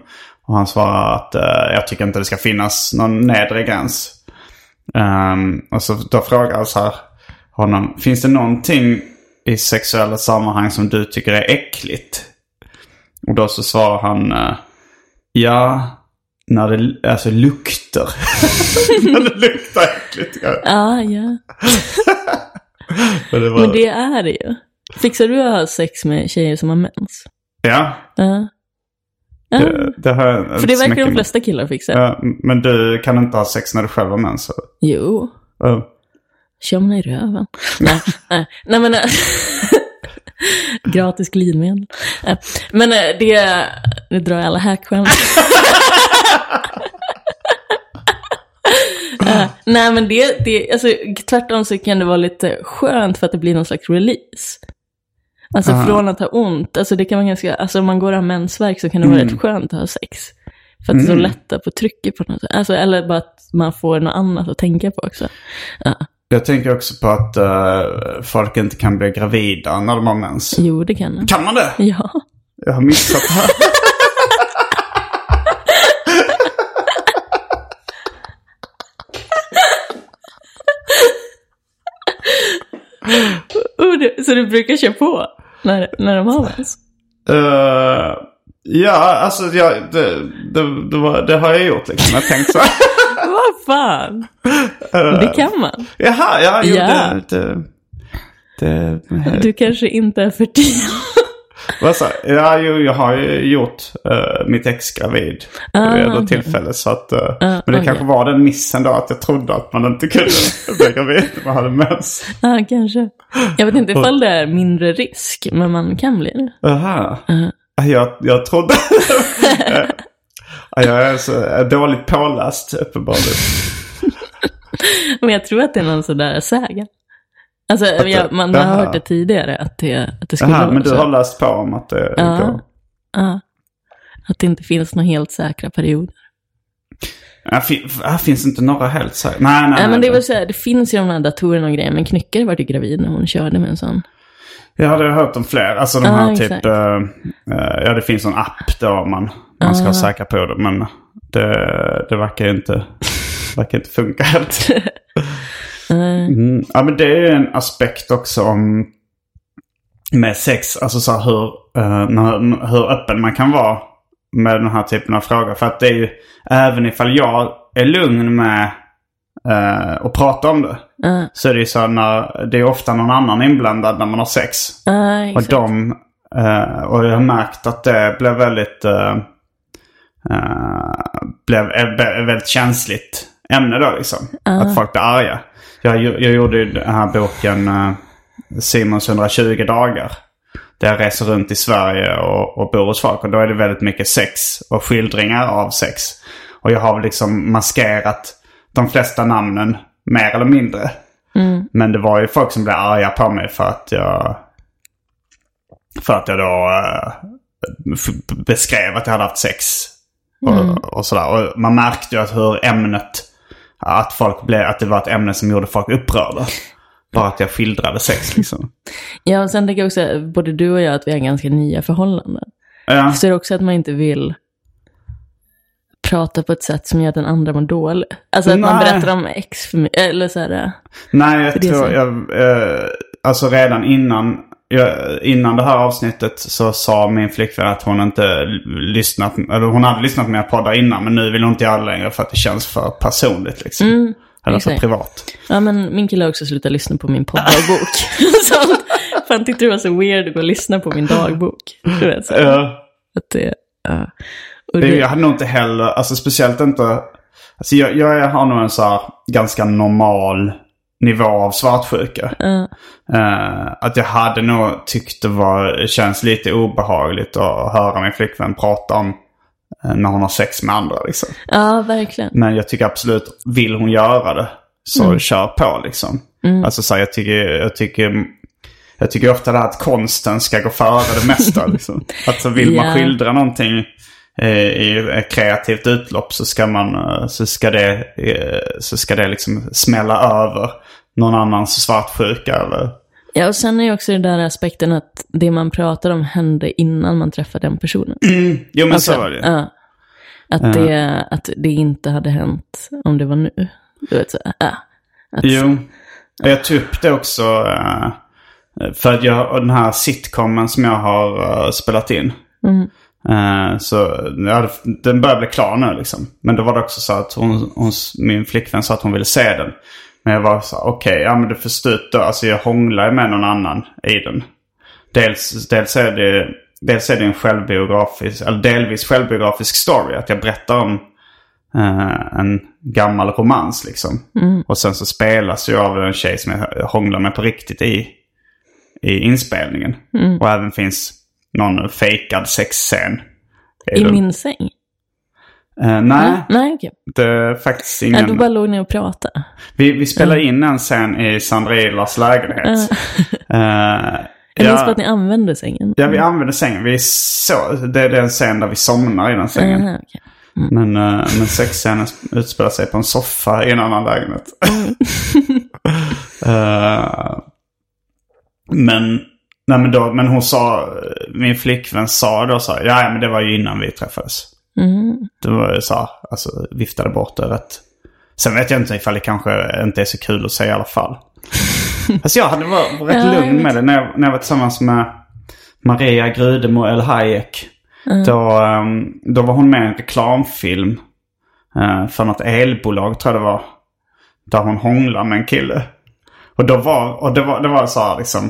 Och han svarar att eh, jag tycker inte det ska finnas någon nedre gräns. Ehm, och så då frågar jag så här honom. Finns det någonting i sexuella sammanhang som du tycker är äckligt? Och då så svarar han. eh, ja, när det alltså lukter. (laughs) när det luktar äckligt. Ja. Ja, ja. (laughs) Men det var, Men det är det ju. Fixar du att ha sex med tjejer som har mens? Ja, Ja. Ja. det, det har För det verkar de flesta killar fixa. Ja, men du kan inte ha sex när du själv har mens? Jo. Ja. Kör man i röven? nej, nej, nej men... (laughs) (laughs) Gratis glidmedel. Äh, Men äh, det, nu drar jag alla hackskämt. Äh, (laughs) nej men det, det, alltså tvärtom så kan det vara lite skönt för att det blir någon slags release. Alltså Aha. från att ha ont, alltså det kan vara ganska, alltså om man går och har mensvärk så kan det vara Mm. rätt skönt att ha sex. För att det så Mm. lättar på trycket på något sätt. Alltså, eller bara att man får något annat att tänka på också. Ja. Jag tänker också på att eh, folk inte kan bli gravida när de har mens. Jo, det kan man. Kan man det? Ja. Jag har missat det här. (laughs) Oh, så du brukar köra på när, när de har mens? Eh, ja, alltså jag, det, det, det, var, det har jag gjort liksom. Jag tänkt så. (laughs) (laughs) Vad fan? Eh, Det kan man. Jaha, ja, jo, Ja. det, det, det, Du kanske inte är fertil. Vad sa Ja, jo, jag har ju gjort uh, mitt ex gravid Ah, vid okej. tillfälle. Så att, eh, Ah, men det okej. kanske var den missen då att jag trodde att man inte kunde bli gravid när man hade mens. Ja, kanske. Jag vet inte ifall det är mindre risk, men man kan bli det. Aha. Uh. Jag, jag trodde... (laughs) Ja, jag är så är dåligt påläst uppenbarligen. (laughs) Men jag tror att det är någon sådär sägen. Alltså, det- jag, man har hört det tidigare, att det, att det skulle Aha, vara men du så. har läst på om att det Ja. går. Ja. Att det inte finns några helt säkra perioder. Ja, fin, här finns inte några helt säkra. Nej, nej, Nej, nej. men det, är väl så här, det finns ju de här datorerna och grejer, men Knyckare var ju gravid när hon körde med en sån. Jag hade hört om fler. Alltså de här exakt. typ... eh, ja, det finns en app då man, man ska Ah. säker på det. Men det, det verkar ju inte, verkar inte funka helt. (laughs) Mm. Ja, men det är ju en aspekt också om med sex. Alltså så här hur, eh, när, hur öppen man kan vara med den här typen av frågor. För att det är ju, även ifall jag är lugn med uh, att prata om det. Ja, Så är det ju så när, det är ofta någon annan inblandad när man har sex. ja, Och de, eh, och jag har märkt att det blev väldigt, uh, blev ett ett väldigt känsligt ämne då liksom. Att folk blir arga. Jag, jag gjorde ju den här boken uh, Simons 120 dagar. Där jag reser runt i Sverige och, och bor hos folk. Och då är det väldigt mycket sex och skildringar av sex. Och jag har liksom maskerat de flesta namnen mer eller mindre. Men det var ju folk som blev arga på mig för att jag... För att jag då f- beskrev att jag hade haft sex. Och, och sådär. Och man märkte ju att hur ämnet... Att folk blev... Att det var ett ämne som gjorde folk upprörda. Bara att jag skildrade sex (laughs) liksom. Ja, och sen tänker jag också, både du och jag, att vi har ganska nya förhållanden. Ja. Så är det också att man inte vill prata på ett sätt som gör den andra mår dåligt. Alltså att man Nej. berättar om ex för mycket, eller så här. äh, Nej, jag tror jag... Eh, alltså redan innan... Jag, innan det här avsnittet så sa min flickvän att hon inte lyssnat, eller hon hade lyssnat på mina poddar innan men nu vill hon inte göra det längre för att det känns för personligt liksom. eller för Mm, privat. Ja, men min kille har också slutat lyssna på min podddagbok. (laughs) (laughs) Sånt. För han tyckte det var så weird att gå och lyssna på min dagbok. Du vet, så. Ja. Att det, ja. Det, jag hade nog inte heller, alltså speciellt inte... Alltså jag, jag har nog en så här ganska normal nivå av svartsjuka. ja. Eh, att jag hade nog tyckt det var, känns lite obehagligt att höra min flickvän prata om eh, när hon har sex med andra liksom. ja, verkligen. Men jag tycker absolut, vill hon göra det så kör på liksom. Alltså så här, jag tycker, jag tycker, jag tycker ofta det här att konsten ska gå före det mesta (laughs) liksom. Att så vill man skildra någonting i ett kreativt utlopp så ska man, eh, så ska det, eh, så ska det liksom smälla över någon annans svartsjuka eller Ja, och sen är ju också den där aspekten att det man pratar om hände innan man träffade den personen. Jo men Alltså, så var det. Ja. Att, det, att det inte hade hänt om det var nu. Du vet så ja. Att, Jo, jag tog upp det också. eh, För att jag, den här sitcomen som jag har eh, spelat in. Eh, Så jag hade, den börjar bli klar nu liksom. Men då var det också så att hon, hon, min flickvän sa att hon ville se den. Men jag var så okej, ja men du får stå Alltså jag hånglar med någon annan i den. Dels, dels, är det, dels är det en självbiografisk, eller delvis självbiografisk story. Att jag berättar om eh, en gammal romans liksom. Och sen så spelas ju av en tjej som jag hånglar med på riktigt i, i inspelningen. Och även finns någon fejkad sexscen. I den. min säng? Eh, nej, Nej, okej. det är faktiskt ingen. du bara låg ner och pratade. Vi, vi spelar in en scen i Sandra Ilars lägenhet. Eh, (laughs) Jag ja. minns bara att ni använde sängen. Ja, vi använder sängen. Vi så, det är den scen där vi somnar i den sängen. Aha, okej. Men, uh, men sexscenen utspelar sig på en soffa i en annan lägenhet. (laughs) Eh, men, nej, men, då, men hon sa, min flickvän sa då så ja men det var ju innan vi träffades. Mm. Det var ju så alltså viftade bort det rätt. Sen vet jag inte ifall det kanske inte är så kul att säga i alla fall. (laughs) alltså jag hade varit rätt Ja, lugn med det när jag, när jag var tillsammans med Maria Grudemo El Hayek. Då, ehm, då var hon med i en reklamfilm eh, för något elbolag tror jag det var. Där hon hånglar med en kille. Och, då var, och det, var, det var så här liksom.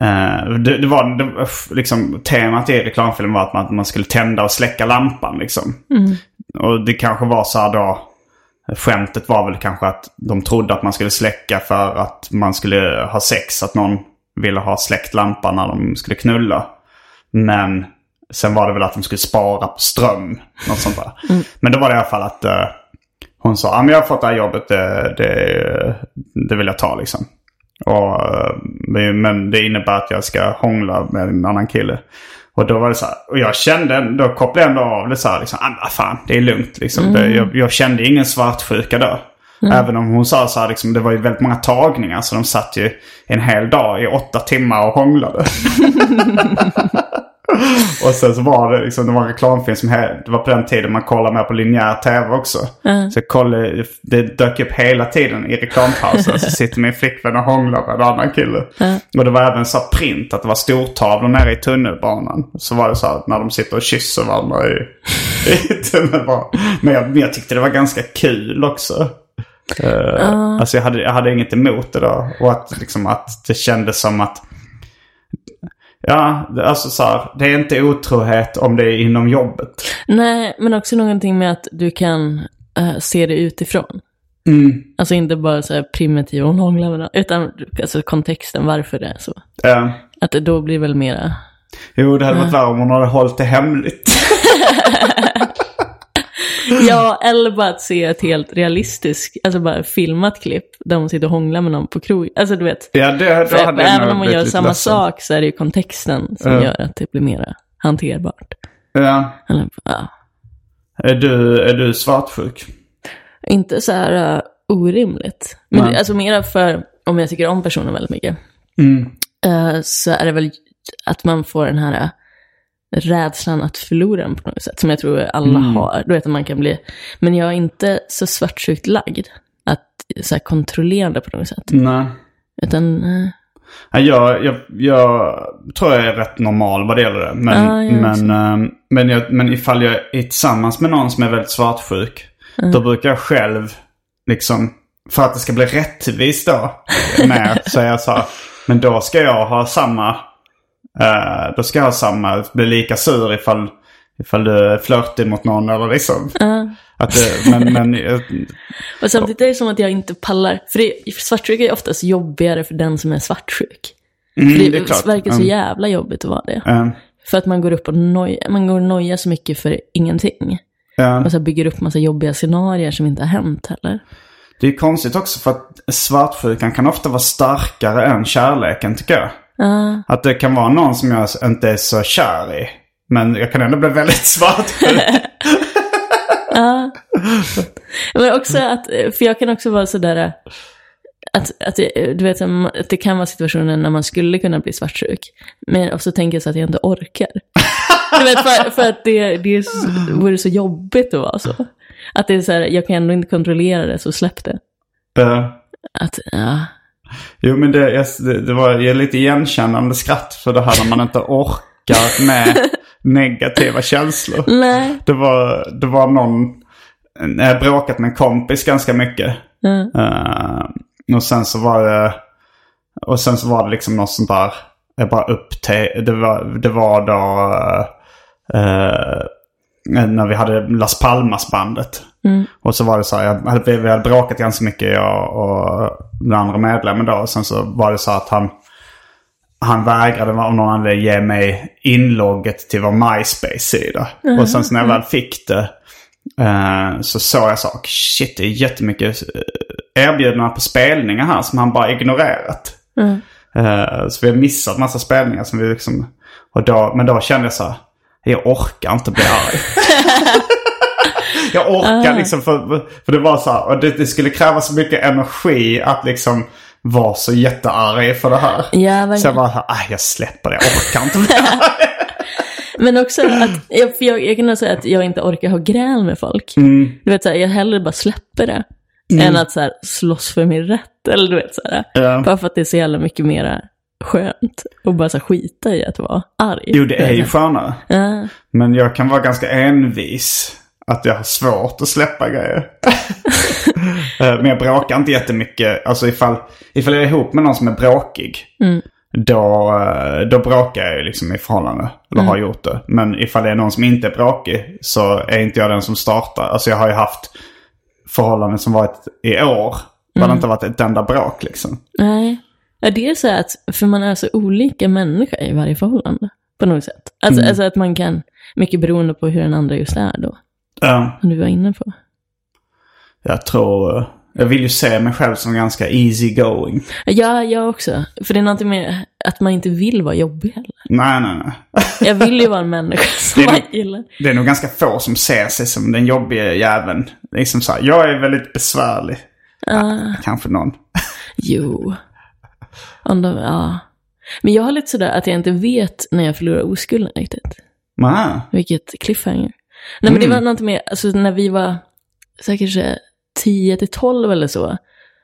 Eh, det, det var det, liksom temat i reklamfilmen var att man, man skulle tända och släcka lampan liksom. Och det kanske var så här då. Skämtet var väl kanske att de trodde att man skulle släcka för att man skulle ha sex. Att någon ville ha släckt lampan när de skulle knulla. Men sen var det väl att de skulle spara på ström. Något sånt där. Men då var det i alla fall att eh, hon sa att ah, jag har fått det här jobbet. Det, det, det vill jag ta liksom. Och, eh, men- det innebär att jag ska hångla med en annan kille. Och då var det så här, och jag kände, då kopplade jag ändå av det så här, liksom, ah, fan, det är lugnt liksom. Det, jag, jag kände ingen svartsjuka då. Även om hon sa så här, liksom, det var ju väldigt många tagningar. Så de satt ju en hel dag i åtta timmar och hånglade. (laughs) (laughs) (laughs) och sen så var det liksom, det var en reklamfilm som, he- det var på den tiden man kollade med på linjär tv också. Så jag kollade, det dök upp hela tiden i reklampausen. (laughs) så sitter min flickvän och hånglar med en annan kille. Och det var även så här print, att det var stortavlor nere i tunnelbanan. Så var det så här när de sitter och kysser varandra i, i (laughs) tunnelbanan. Men jag, men jag tyckte det var ganska kul också. Uh, Alltså jag hade, jag hade inget emot det då. Och att, liksom, att det kändes som att... Ja, alltså så här, det är inte otrohet om det är inom jobbet. Nej, men också någonting med att du kan eh, se det utifrån. Mm. Alltså inte bara så här primitiv hon hånglar med någon, utan alltså kontexten varför det är så. Eh, Att det då blir väl mera... jo, det hade varit värre om hon hade hållit det hemligt. (laughs) Ja, eller bara att se ett helt realistiskt, alltså bara filmat klipp där hon sitter och hånglar med någon på krog. Alltså du vet, Ja, det, då för, hade även om man gör samma ledsen. sak så är det ju kontexten som Ja. gör att det blir mera hanterbart. Ja. Eller, ja. Är du, är du svartsjuk? Inte så här uh, orimligt. Men Nej. alltså mera för, om jag tycker om personen väldigt mycket, Mm. eh, så är det väl att man får den här uh, rädslan att förlora den på något sätt, som jag tror alla Mm. har. Du vet att man kan bli, men jag är inte så svartsjukt lagd, att så här, kontrollerande på något sätt. Nej. Utan, eh, Ja, jag, jag, jag tror jag är rätt normal vad det gäller det. Men, Ja, jag också. men, ehm, men, jag, men ifall jag är tillsammans med någon som är väldigt svartsjuk. Då brukar jag själv, liksom, för att det ska bli rättvist då, med, så är jag så här, men då ska jag ha samma, eh, då ska jag ha samma, bli lika sur ifall, ifall du är flörtig mot någon eller liksom. Att det, men, men, eh, (laughs) och samtidigt är det som att jag inte pallar, för det, svartsjuk är oftast jobbigare för den som är svartsjuk. mm, För det, det klart. verkar så Mm. jävla jobbigt att vara det. Mm. För att man går upp och nojar, man går och nojar så mycket för ingenting. Ja. Och så bygger upp massa jobbiga scenarier som inte har hänt heller. Det är konstigt också för att svartsjukan kan ofta vara starkare än kärleken tycker jag. Ja. Att det kan vara någon som jag inte är så kär i. Men jag kan ändå bli väldigt (laughs) svartsjuk. Ja. Men också att, för jag kan också vara sådär, att, att, det- du vet, att det kan vara situationer när man skulle kunna bli svartsjuk. Men också tänker jag så att jag inte orkar. Du vet, för, för att det, det är så, vore så jobbigt att vara så. Att det är så här, jag kan ändå inte kontrollera det, så släpp det. Eh, Att, ja. Jo, men det, jag- det, var lite igenkännande skratt för det här när man inte orkar med (laughs) negativa känslor. Nej. Det var, det var någon, jag har bråkat med en kompis ganska mycket. Mm. Eh, och sen så var det, och sen så var det liksom något sånt där, jag bara upp till, det var, det var då eh, när vi hade Las Palmas-bandet. Och så var det så här, jag hade, vi hade bråkat ganska mycket jag och den andra medlemmen då. Och sen så var det så att han, han vägrade av någon anledning ge mig inlogget till vår MySpace-sida. Och sen så när jag väl fick det eh, så såg jag så här, shit det är jättemycket eh, erbjudanden på spelningar här som han bara ignorerat. Eh, så vi har missat massa spelningar som vi liksom... Och då, men då kände jag så här, jag orkar inte bli arg. (laughs) jag orkar liksom för, för det var så här, och det, det skulle kräva så mycket energi att liksom vara så jättearg för det här. Ja, verkligen. så jag bara, aj jag släpper det, jag orkar inte arg. (laughs) Men också att, jag, jag, jag kan säga att jag inte orkar ha gräl med folk. Du vet, så här, jag hellre bara släpper det. Än att så här, slåss för min rätt. Eller du vet, så här, Ja. Bara för att det är så jävla mycket mera skönt. Och bara så skita i att vara arg. Jo det är ju skönare. Ja. Men jag kan vara ganska envis. Att jag har svårt att släppa grejer. (laughs) Eh, Men jag bråkar inte jättemycket. Alltså ifall, ifall jag är ihop med någon som är bråkig. Då, eh, då bråkar jag ju liksom i förhållande. Eller har gjort det. Men ifall det är någon som inte är bråkig så är inte jag den som startar. Alltså jag har ju haft förhållanden som varit i år. Där det inte varit ett enda bråk liksom. Nej. Ja, det är så att, för man är så olika människa i varje förhållande. På något sätt. Alltså, alltså att man kan, mycket beroende på hur den andra just är då. Ja, Som du var inne på. jag tror... eh, Jag vill ju se mig själv som ganska easy going. Ja, jag också. För det är någonting med att man inte vill vara jobbig heller. Nej, nej, nej. Jag vill ju (laughs) vara en människa som man gillar. Det är nog ganska få som ser sig som den jobbiga jäveln. Liksom så här, jag är väldigt besvärlig. Ja, kanske någon. (laughs) Jo. Om de, ja. Men jag har lite sådär att jag inte vet när jag förlorar oskulden riktigt. Nej. Vilket cliffhanger. Nej men det var något med, alltså när vi var säkert så här 10 till 12 eller så.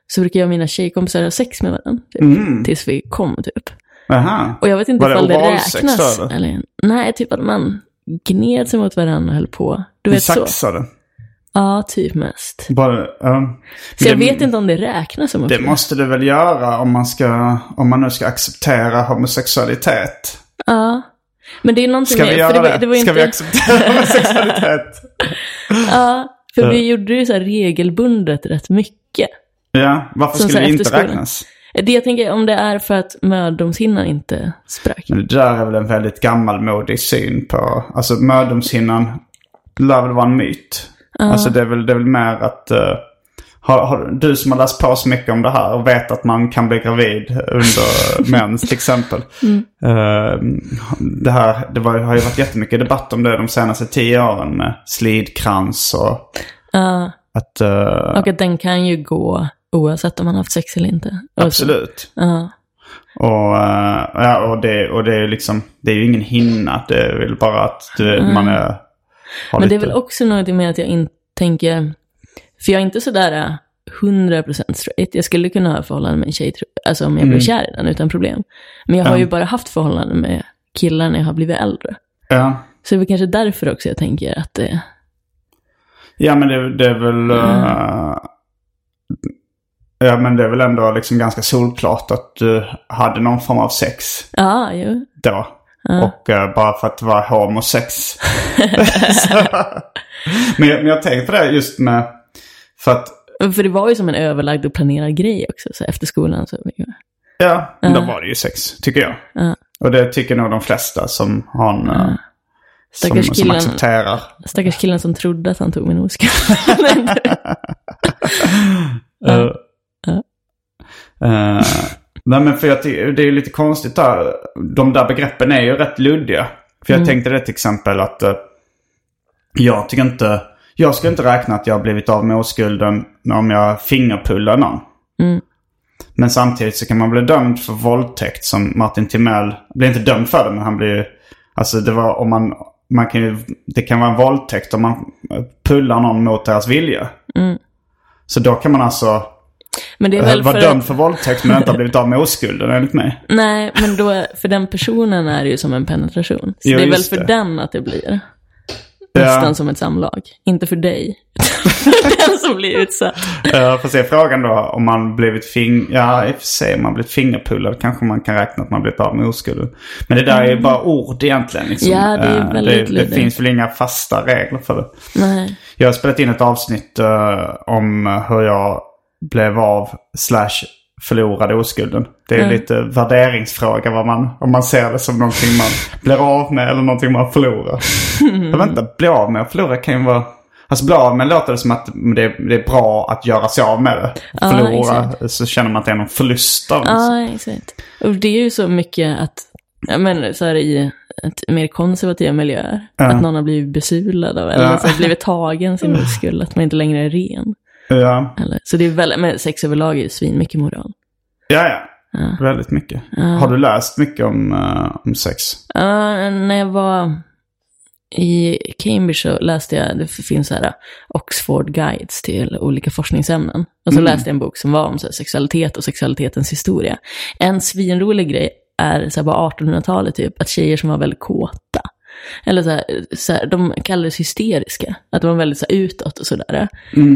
Så brukade jag och mina tjejkompisar ha sex med varandra. Typ, Tills vi kom typ. Aha. Och jag vet inte Var det ifall det oralsex räknas. då, eller? Nej, typ att man gned sig mot varandra och höll på. Du vet så. saxade. Ja, typ mest. Bara, ja. Så jag det, vet inte om det räknas som Det måste du väl göra om man, ska, om man nu ska acceptera homosexualitet. Ja. Men det är någonting Ska vi göra det? var- det var Ska inte, vi acceptera (laughs) homosexualitet? (laughs) Ja, för vi gjorde det ju så här regelbundet rätt mycket. Ja, varför Som skulle det inte räknas? Det jag tänker, om det är för att mödomshinnan inte sprack. Men det där är väl en väldigt gammalmodig syn på... Alltså mödomshinnan lär väl vara en myt. Alltså det är väl, det är väl mer att... eh, har, har, du som har läst på så mycket om det här och vet att man kan bli gravid under (laughs) mens till exempel. Eh, det här, det var, har ju varit jättemycket debatt om det de senaste tio åren slidkrans och Ja, att... eh, och att den kan ju gå oavsett om man har haft sex eller inte. Absolut. Ja. Och, eh, ja, och, det, och det är liksom, det är ju ingen hinna. Det är väl bara att du, man är... Men det är lite- väl också något med att jag inte tänker, för jag är inte sådär äh, 100% straight. Jag skulle kunna ha förhållanden med en tjej, alltså om jag blev kär i den utan problem. Men jag har Mm. Ja. ju bara haft förhållanden med killar när jag har blivit äldre. Ja. Så det är väl kanske därför också jag tänker att det, ja, men det, det är väl... eh, ja, men det är väl ändå liksom ganska solklart att du hade någon form av sex ja, jo. då. Och eh, bara för att vara homosex. (laughs) (laughs) Så- men, jag, men jag tänkte på det just med... För att, För det var ju som en överlagd och planerad grej också, så efter skolan. Så, ja, men då var det ju sex, tycker jag. Ja. Och det tycker nog de flesta som har en... eh, Som, Stackars som killen. accepterar. Stackars killen som trodde att han tog min oskuld. Uh, uh, nej men för jag det är ju lite konstigt där. De där begreppen är ju rätt luddiga. För jag tänkte det till exempel att uh, jag tycker inte... Jag skulle inte räkna att jag blivit av med oskulden om jag fingerpullar någon. Men samtidigt så kan man bli dömd för våldtäkt som Martin Timell. Blir inte dömd för det men han blir Alltså det var om man, man kan ju, det kan vara en våldtäkt om man pullar någon mot deras vilja. Så då kan man alltså Men det är eh, väl vara för dömd för våldtäkt men inte ha blivit av med oskulden enligt mig. (laughs) Nej, men då, för den personen är det ju som en penetration. Så Jo, det är väl för det. den att det blir. Ja. Nästan som ett samlag. Inte för dig. (laughs) den som blir utsatt. Jag får se frågan då om man blivit fing... Ja, i och för sig om man blivit fingerpullad kanske man kan räkna att man blivit av med oskulden. Men det där är ju bara ord egentligen. Liksom. Ja, det är Eh, väldigt det, det finns väl inga fasta regler för det. Nej. Jag har spelat in ett avsnitt eh, om hur jag blev av slash förlorade oskulden. Det är Mm. lite värderingsfråga vad man, om man ser det som någonting man blir av med eller någonting man förlorar. (laughs) Jag vet inte, bli av med och förlora kan ju vara... Alltså bli av med låter det som att det är, det är bra att göra sig av med det. Ja, Förlora exakt. så känner man att det är någon förlust av det. Ja, exakt. Och det är ju så mycket att, ja men så här i ett mer konservativa miljöer, Ja. att någon har blivit besulad av, eller Ja. så här, blivit tagen sin (laughs) oskuld, att man inte längre är ren. Ja, Eller, så det är väldigt, men sex överlag är ju svin mycket moral. ja. ja. Ja. Väldigt mycket. Har du läst mycket om, eh, om sex? Ja, när jag var i Cambridge så läste jag, det finns så här Oxford Guides till olika forskningsämnen. Och så läste jag en bok som var om så här, sexualitet och sexualitetens historia. En svinrolig grej är så här, bara 1800-talet typ, att tjejer som var väldigt kåta, eller så här, så här, de kallades hysteriska, att de var väldigt så här, utåt och sådär.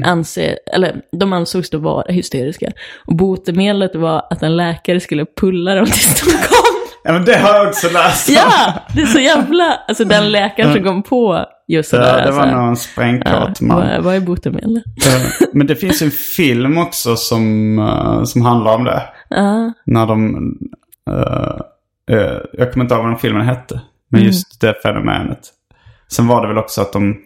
Anser, eller de ansågs då vara hysteriska. Och botemedlet var att en läkare skulle pulla dem tills de kom. (laughs) Ja, men det har jag också läst. Ja, det är så jävla... Alltså den läkaren som kom på just Ja, sådär. det var alltså. någon sprängkåt man. vad, vad är botemedlet? Men det finns en film också som, eh, som handlar om det. Ja, När de... eh, eh, jag kommer inte ihåg vad den filmen hette. Men just det fenomenet. Sen var det väl också att de...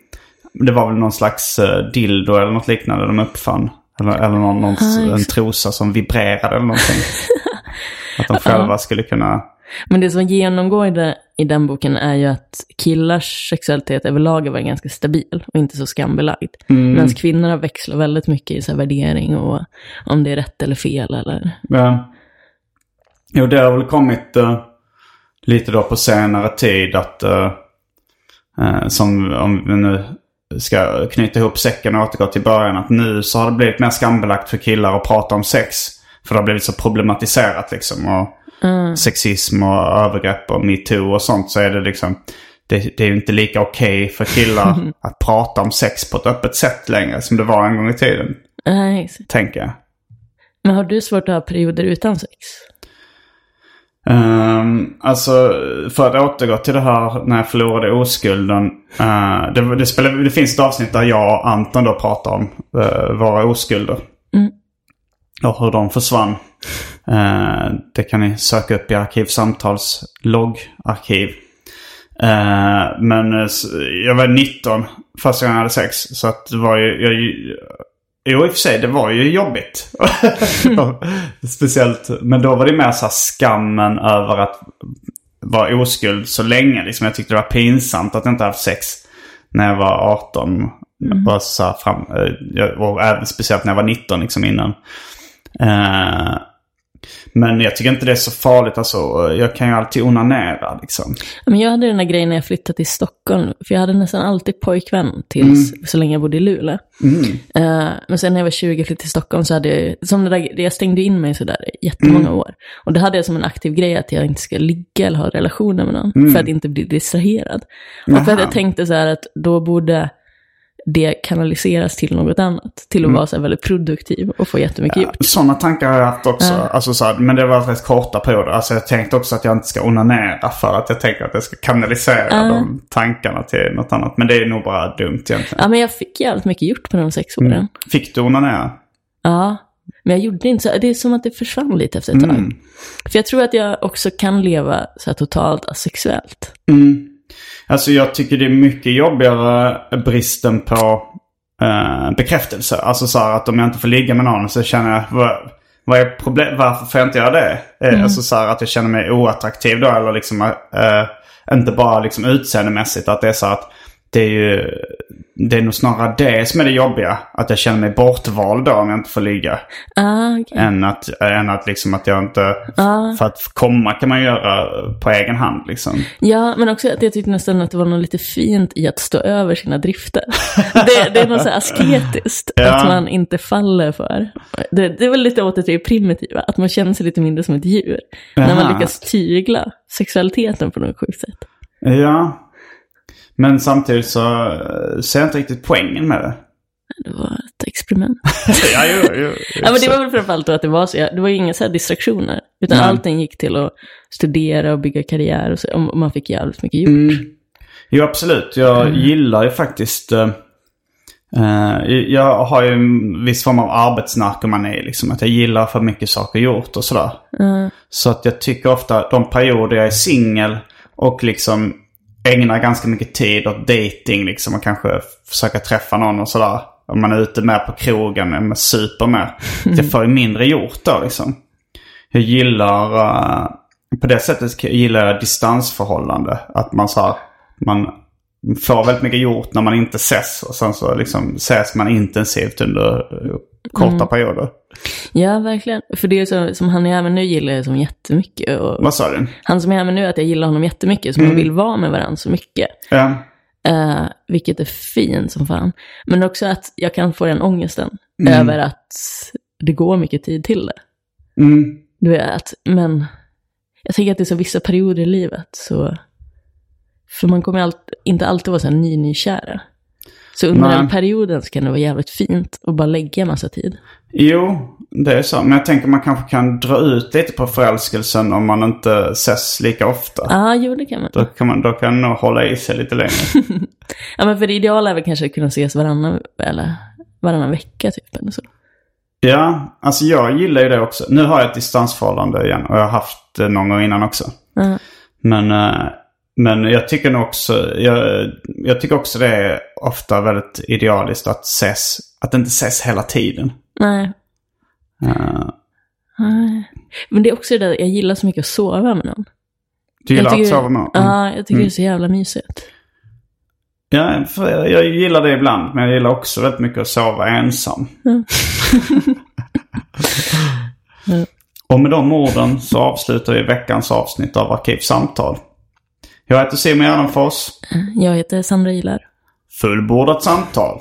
Det var väl någon slags uh, dildo eller något liknande de uppfann. Eller, eller någon, någon, Ah, en trosa som vibrerade eller någonting. (laughs) att de själva skulle kunna... men det som genomgår i, det, i den boken är ju att killars sexualitet överlag var ganska stabil och inte så skambelagd. Mm. Medan kvinnor har växlat väldigt mycket i så värdering och om det är rätt eller fel eller... Ja. Jo, det har väl kommit eh, lite då på senare tid att eh, eh, som om vi nu ska knyta ihop säcken och återgå till början att nu så har det blivit mer skambelagt för killar att prata om sex. För det har blivit så problematiserat liksom. Och sexism och övergrepp och metoo och sånt så är det liksom det, det är ju inte lika okej för killar (laughs) att prata om sex på ett öppet sätt längre som det var en gång i tiden, Nej, tänker jag. Men har du svårt att ha perioder utan sex? Um, alltså, för att återgå till det här när jag förlorade oskulden. Uh, det, det, spelar, det finns ett avsnitt där jag och Anton då pratar om uh, våra oskulder. Mm. Och hur de försvann. Uh, det kan ni söka upp i Arkivsamtals loggarkiv. Uh, men jag var 19 första gången jag hade sex. Så att det var ju... Jag, Jo, i och för sig, det var ju jobbigt. (laughs) Speciellt, men då var det mer så skammen över att vara oskuld så länge. Liksom, jag tyckte det var pinsamt att jag inte haft sex när jag var 18. Var så här fram, eh, och även speciellt när jag var 19 liksom innan. Eh, men jag tycker inte det är så farligt. Alltså, jag kan ju alltid onanera liksom. Men jag hade den här grejen när jag flyttade till Stockholm, för jag hade nästan alltid pojkvän tills så länge jag bodde i Luleå. Eh, men sen när jag var 20 och flyttade till Stockholm så hade jag, som det där, jag stängde in mig sådär jättemånga år. Och det hade jag som en aktiv grej att jag inte ska ligga eller ha relationer med någon, för att inte bli distraherad. Och för att jag tänkte så här att då borde det kanaliseras till något annat, till att vara så väldigt produktiv och få jättemycket gjort. Sådana tankar har jag haft också. Ja. Alltså, så här, men det var rätt korta perioder. Alltså, jag tänkte också att jag inte ska onanera för att jag tänker att jag ska kanalisera de tankarna till något annat. Men det är nog bara dumt egentligen. Ja, men jag fick jävligt mycket gjort på de sex åren. Fick du onanera? Ja, men jag gjorde inte så. Det är som att det försvann lite efter ett tag. För jag tror att jag också kan leva så här totalt asexuellt. Alltså jag tycker det är mycket jobbigare bristen på eh, bekräftelse. Alltså så här att om jag inte får ligga med någon så känner jag, vad, vad är problem, varför får jag inte göra det? Eh, Alltså så här att jag känner mig oattraktiv då eller liksom eh, inte bara liksom utseendemässigt. Att det är så att det är ju det är nog snarare det som är det jobbiga. Att jag känner mig bortvald då om jag inte får ligga. Ah, okay. Än att, än att liksom att jag inte... Ah. För att komma kan man göra på egen hand liksom. Ja, men också att jag tyckte nästan att det var något lite fint i att stå över sina drifter. (laughs) det, det är något så asketiskt, Ja. att man inte faller för. Det, det är väl lite åt det primitiva, att man känner sig lite mindre som ett djur. När man lyckas tygla sexualiteten på något sjukt sätt. Ja. Men samtidigt så eh, ser jag inte riktigt poängen med det. Det var ett experiment. (laughs) ja, jo, jo, Ja, men det var väl framförallt då att det var så, det var ju inga så distraktioner. Utan Nej. allting gick till att studera och bygga karriär och, så, och man fick jävligt mycket gjort. Mm. Jo, absolut. Jag gillar ju faktiskt... eh, eh, jag har ju en viss form av arbetsnarkomani. Liksom, att jag gillar för mycket saker gjort och sådär. Så att jag tycker ofta de perioder jag är singel och liksom ägnar ganska mycket tid åt dating liksom och kanske försöka träffa någon och sådär. Om man är ute med på krogen, med super med. (laughs) Det får ju mindre gjort då liksom. Jag gillar, eh, på det sättet gillar jag distansförhållande. Att man så här, man får väldigt mycket gjort när man inte ses. Och sen så liksom ses man intensivt under korta perioder. Ja, verkligen. För det är så, som han är här med nu gillar jag som jättemycket. Och Vad sa du? han som är här med nu, att jag gillar honom jättemycket. Så man vill vara med varandra så mycket. Ja. Eh, vilket är fint som fan. Men också att jag kan få den ångesten Mm. över att det går mycket tid till det. Mm. Du vet, att, men jag tänker att det är så vissa perioder i livet. Så, för man kommer allt, inte alltid vara så här ny, nykära. Så under Nej. den perioden så kan det vara jävligt fint att bara lägga en massa tid. Jo, det är så. Men jag tänker man kanske kan dra ut lite på förälskelsen om man inte ses lika ofta. Ja, ah, jo det kan man. Då kan man då kan nog hålla i sig lite längre. (laughs) Ja, men för det ideala är väl kanske att kunna ses varannan, eller varannan vecka typ. Eller så. ja, alltså jag gillar ju det också. Nu har jag ett distansförhållande igen och jag har haft det någon gång innan också. Ja. Men, eh, men jag tycker nog också, jag, jag tycker också det är ofta väldigt idealiskt att ses, att inte ses hela tiden. Nej. Eh, Nej. Men det är också det där, jag gillar så mycket att sova med någon. du gillar tycker, att sova med någon? Ja, jag tycker det är så jävla mysigt. Ja, jag, jag gillar det ibland. Men jag gillar också väldigt mycket att sova ensam. (laughs) Och med de orden så avslutar vi veckans avsnitt av Arkivsamtal. Jag heter Simon Gärdenfors. Jag heter Sandra Ilar. Fullbordat samtal.